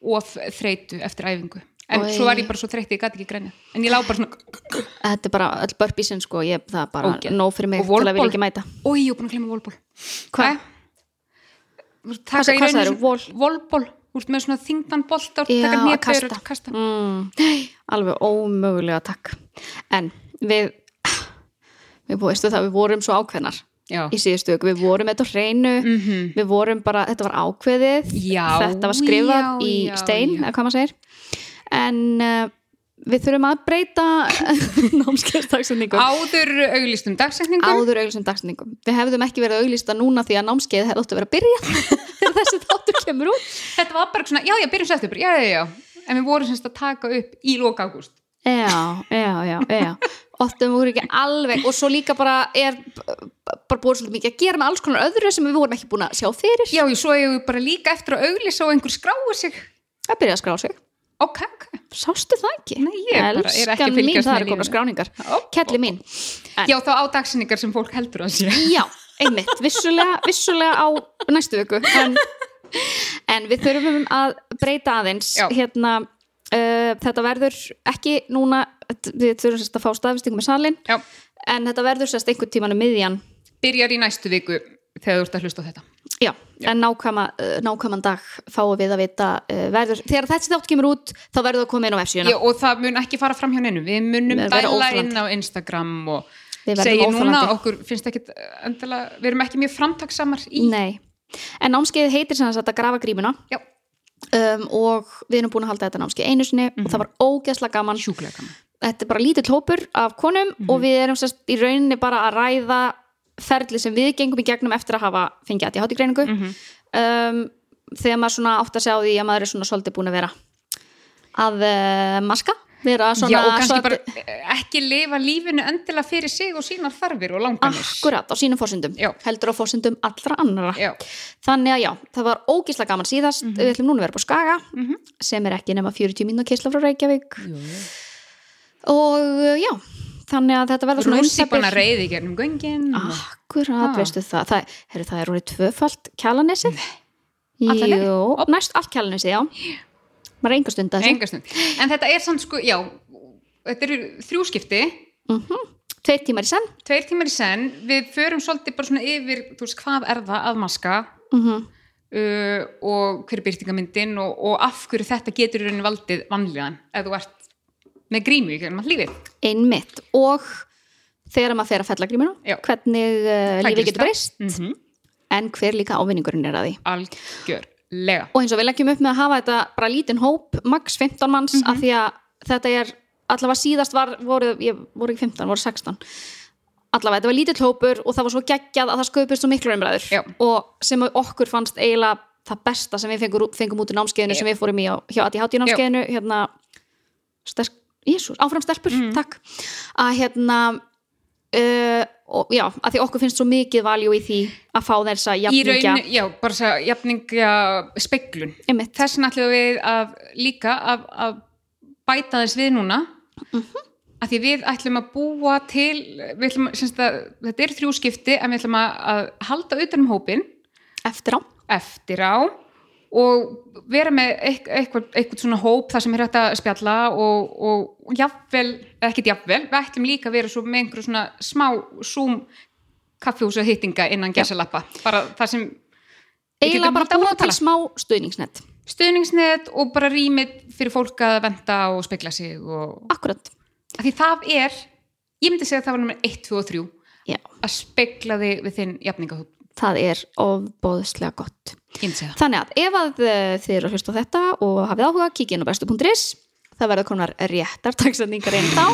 of þreytu eftir æfingu. En Oj. svo var ég bara svo þreytti, ég gæti ekki grenja en ég lá bara svona þetta er bara öll burpeesin sko, ég, það er bara Ógeð. nóg fyrir mig Og til að vilja ekki mæta. Oi, ég er búin að glemma volból Hvað? Taka Hvað- í svo- volból, úr með svona þingdan og Já, taka hnéböður kasta. og kasta. Mm, alveg ómögulega takk. En við við veistu það, við vorum svo ákveðnar Já, í síðustu viku, við vorum þetta hreinu. Mhm. við vorum bara, þetta var ákveðið. Já, þetta var skrifað já, í stein, eða hvað maður segir. En uh, við þurfum að breyta námskeiðsdagsendingum áður auglistum dagsetningum. Áður auglýsum dagsendingum við hefðum ekki verið að auglýsta núna því að námskeið hefði óttu að vera að byrja þegar þessi þáttur kemur út. Þetta var bara svona, já, já, byrjum september, já, já, já. En við vorum semst að taka upp í loka ágúst. Já, já, já, já. Oftum voru ekki alveg. Og svo líka bara er bara búið svolítið mikið að gera með alls konar öðru sem við vorum ekki búin að sjá fyrir. Já, svo ég bara líka eftir að auglýsa og einhver skráir sig. Að byrja að skrá sig ok, ok, sástu það ekki? Nei, ég bara er ekki að fylgjast með lífinu. skráningar. Ó, kelli mín. En- já, þá á dagsetningar sem fólk heldur að sé. Já, einmitt, vissulega, vissulega á næstu viku en, en við þurfum að breyta aðeins. Já. hérna uh, þetta verður ekki núna við þurfum sérst að fá staðvistingum með salin já, en þetta verður sérst einhvern tíman um miðjan. Byrjar í næstu viku þegar þú ert að hlusta á þetta. Já, en nákvæma, uh, nákvæman dag fáum við að vita uh, verður, þegar þessi þátt kemur út þá verður það að koma inn á F7 já, og það mun ekki fara fram hjá neinu við munum Við dæla inn á Instagram og segja núna okkur finnst ekki endilega, við erum ekki mjög framtaksamar í Nei, en námskeiði heitir sem að grafa grímuna. Já, um, og við erum búin að halda þetta námski einu sinni og það var ógeðslega gaman. Gaman. Þetta er bara lítill hópur af konum og við erum sérst í rauninni bara að ræða ferli sem við gengum í gegnum eftir að hafa fengið að ég hátti greiningu. Um, þegar maður svona átt að segja á því að maður er svona svolítið búin að vera að uh, maska. Vera svona Já, og kannski bara eh, ekki lifa lífinu endilega fyrir sig og sínar þarfir og langanir. Akkurat á sínum fórsendum Já. heldur á fórsendum allra annara Já, þannig að já, það var ógíslega gaman síðast. Mhm. við ætlum núna að vera på Skaga sem er ekki nema 40 mínúna keisla frá Reykjavík. Og uh, já þannig að þetta verða svona að reyði gegnum göngin Akkurat, Ah. veistu það. Það, heru, það er orðið tvöfalt kjalanesið? Jú, næst allt kjalanesið, já. Maður er enga stund að þessu. Engastund en þetta er samt sko, já þetta eru þrjúskipti Tveir tímar í senn. Tveir tímar í senn, við förum svolítið bara svona yfir, þú veist, hvað er það að maska? Mm uh, og hver er byrtingamyndin og, og af hverju þetta getur í rauninni valdið vanlíðan ef þú ert með grímu í gegnum all lífið. Einmitt. Og þegar maður fer að fella grímuna Já. Hvernig uh, lífið getur breyst Mhm. En hver líka ávinningurinn er að því. Algjörlega. Og eins og við leggjum upp með að hafa þetta bara lítinn hóp Max 15 manns Mhm. af því að þetta er allavega síðast var, voru, ég, voru ekki 15, voru 16 allavega, þetta var lítill hópur og það var svo geggjað að það sköpust svo miklu umræður. Já. og sem okkur fannst eiginlega það besta sem við fengum, fengum út í námskeiðinu sem við fórum í hjá ADHD námskeiðinu hérna sterk, Jésús, áfram stelpur, takk. Að hérna uh, og, já, að því okkur finnst svo mikið valjú í því að fá þess að jafningja. rauninni, já, bara þess að jafningja Einmitt. þess ætlum við að líka að, að bæta þess við núna. Að því við ætlum að búa til við ætlum, semst að, þetta er þrjúskipti en við ætlum að, að halda utan um hópin eftir á. Eftir á og vera með eitthvað, eitthvað, svona hóp þar sem er hægt að spjalla og, og jafnvel, ekkert jafnvel við ætlum líka að vera svo með einhverju svona smá zoom kaffihúsa hittinga innan gesalappa, bara það sem eiginlega bara búa að tala. smá stuðningsnett stuðningsnet og bara rýmið fyrir fólk að venda og spekla sig og akkurat, því það er ég myndi segja að það var nummer 1, 2 og 3 já, að spekla þig við þinn jafningahóp það er ofbóðslega gott. Þannig að ef að eh, þið eru að hlusta þetta og hafið áhuga, kikið inn á bestu.is það verður konar réttar taksendingar inn þá.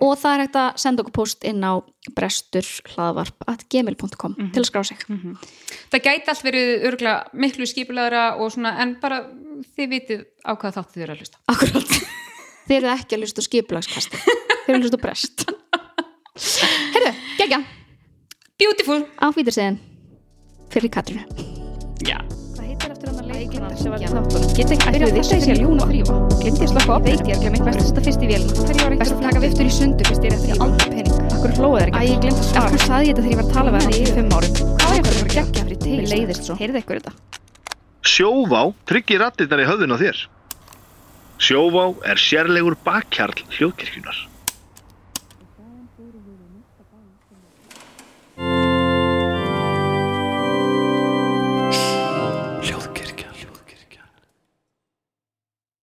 Og það er hægt að senda okkur post inn á bresturhlaðvarp.gmail.com til að skrá sig. Það gæti allt verið örgulega miklu skipulegra og svona en bara þið vitið á hvaða þátt þið eru að hlusta. Akkurat. Þið eru ekki að hlusta á skipulagskasti Þið eru að hlusta brest. Herðu, gegja beautiful. Á fýtursegin Fyrir Katrínu já Hvað heitir eftir hann að leikona sem var í þáttunum? Get ekki byrjað þess að sé að ljúna þrýfa. Glemdi ég slokka á Veit ég að glemdi best að setja fyrst í vélina. Ég var eitthvað að taka viftur í sundu fyrst ég er eftir aldrei pening. Akkur hlóðu þeir ekki? Æ, ég glemdi að svara. Akkur saði ég þetta þegar ég var að tala við hann í fimm árum. Hvað var eitthvað að vera geggja fyrir tegis? Mér leiðist svo. Heyrðu ykkur þetta? Sjóvá tryggir rattirnar í höfðun á þér. Sjóvá er sérlegur bakkjarl hljóðkirkjunar.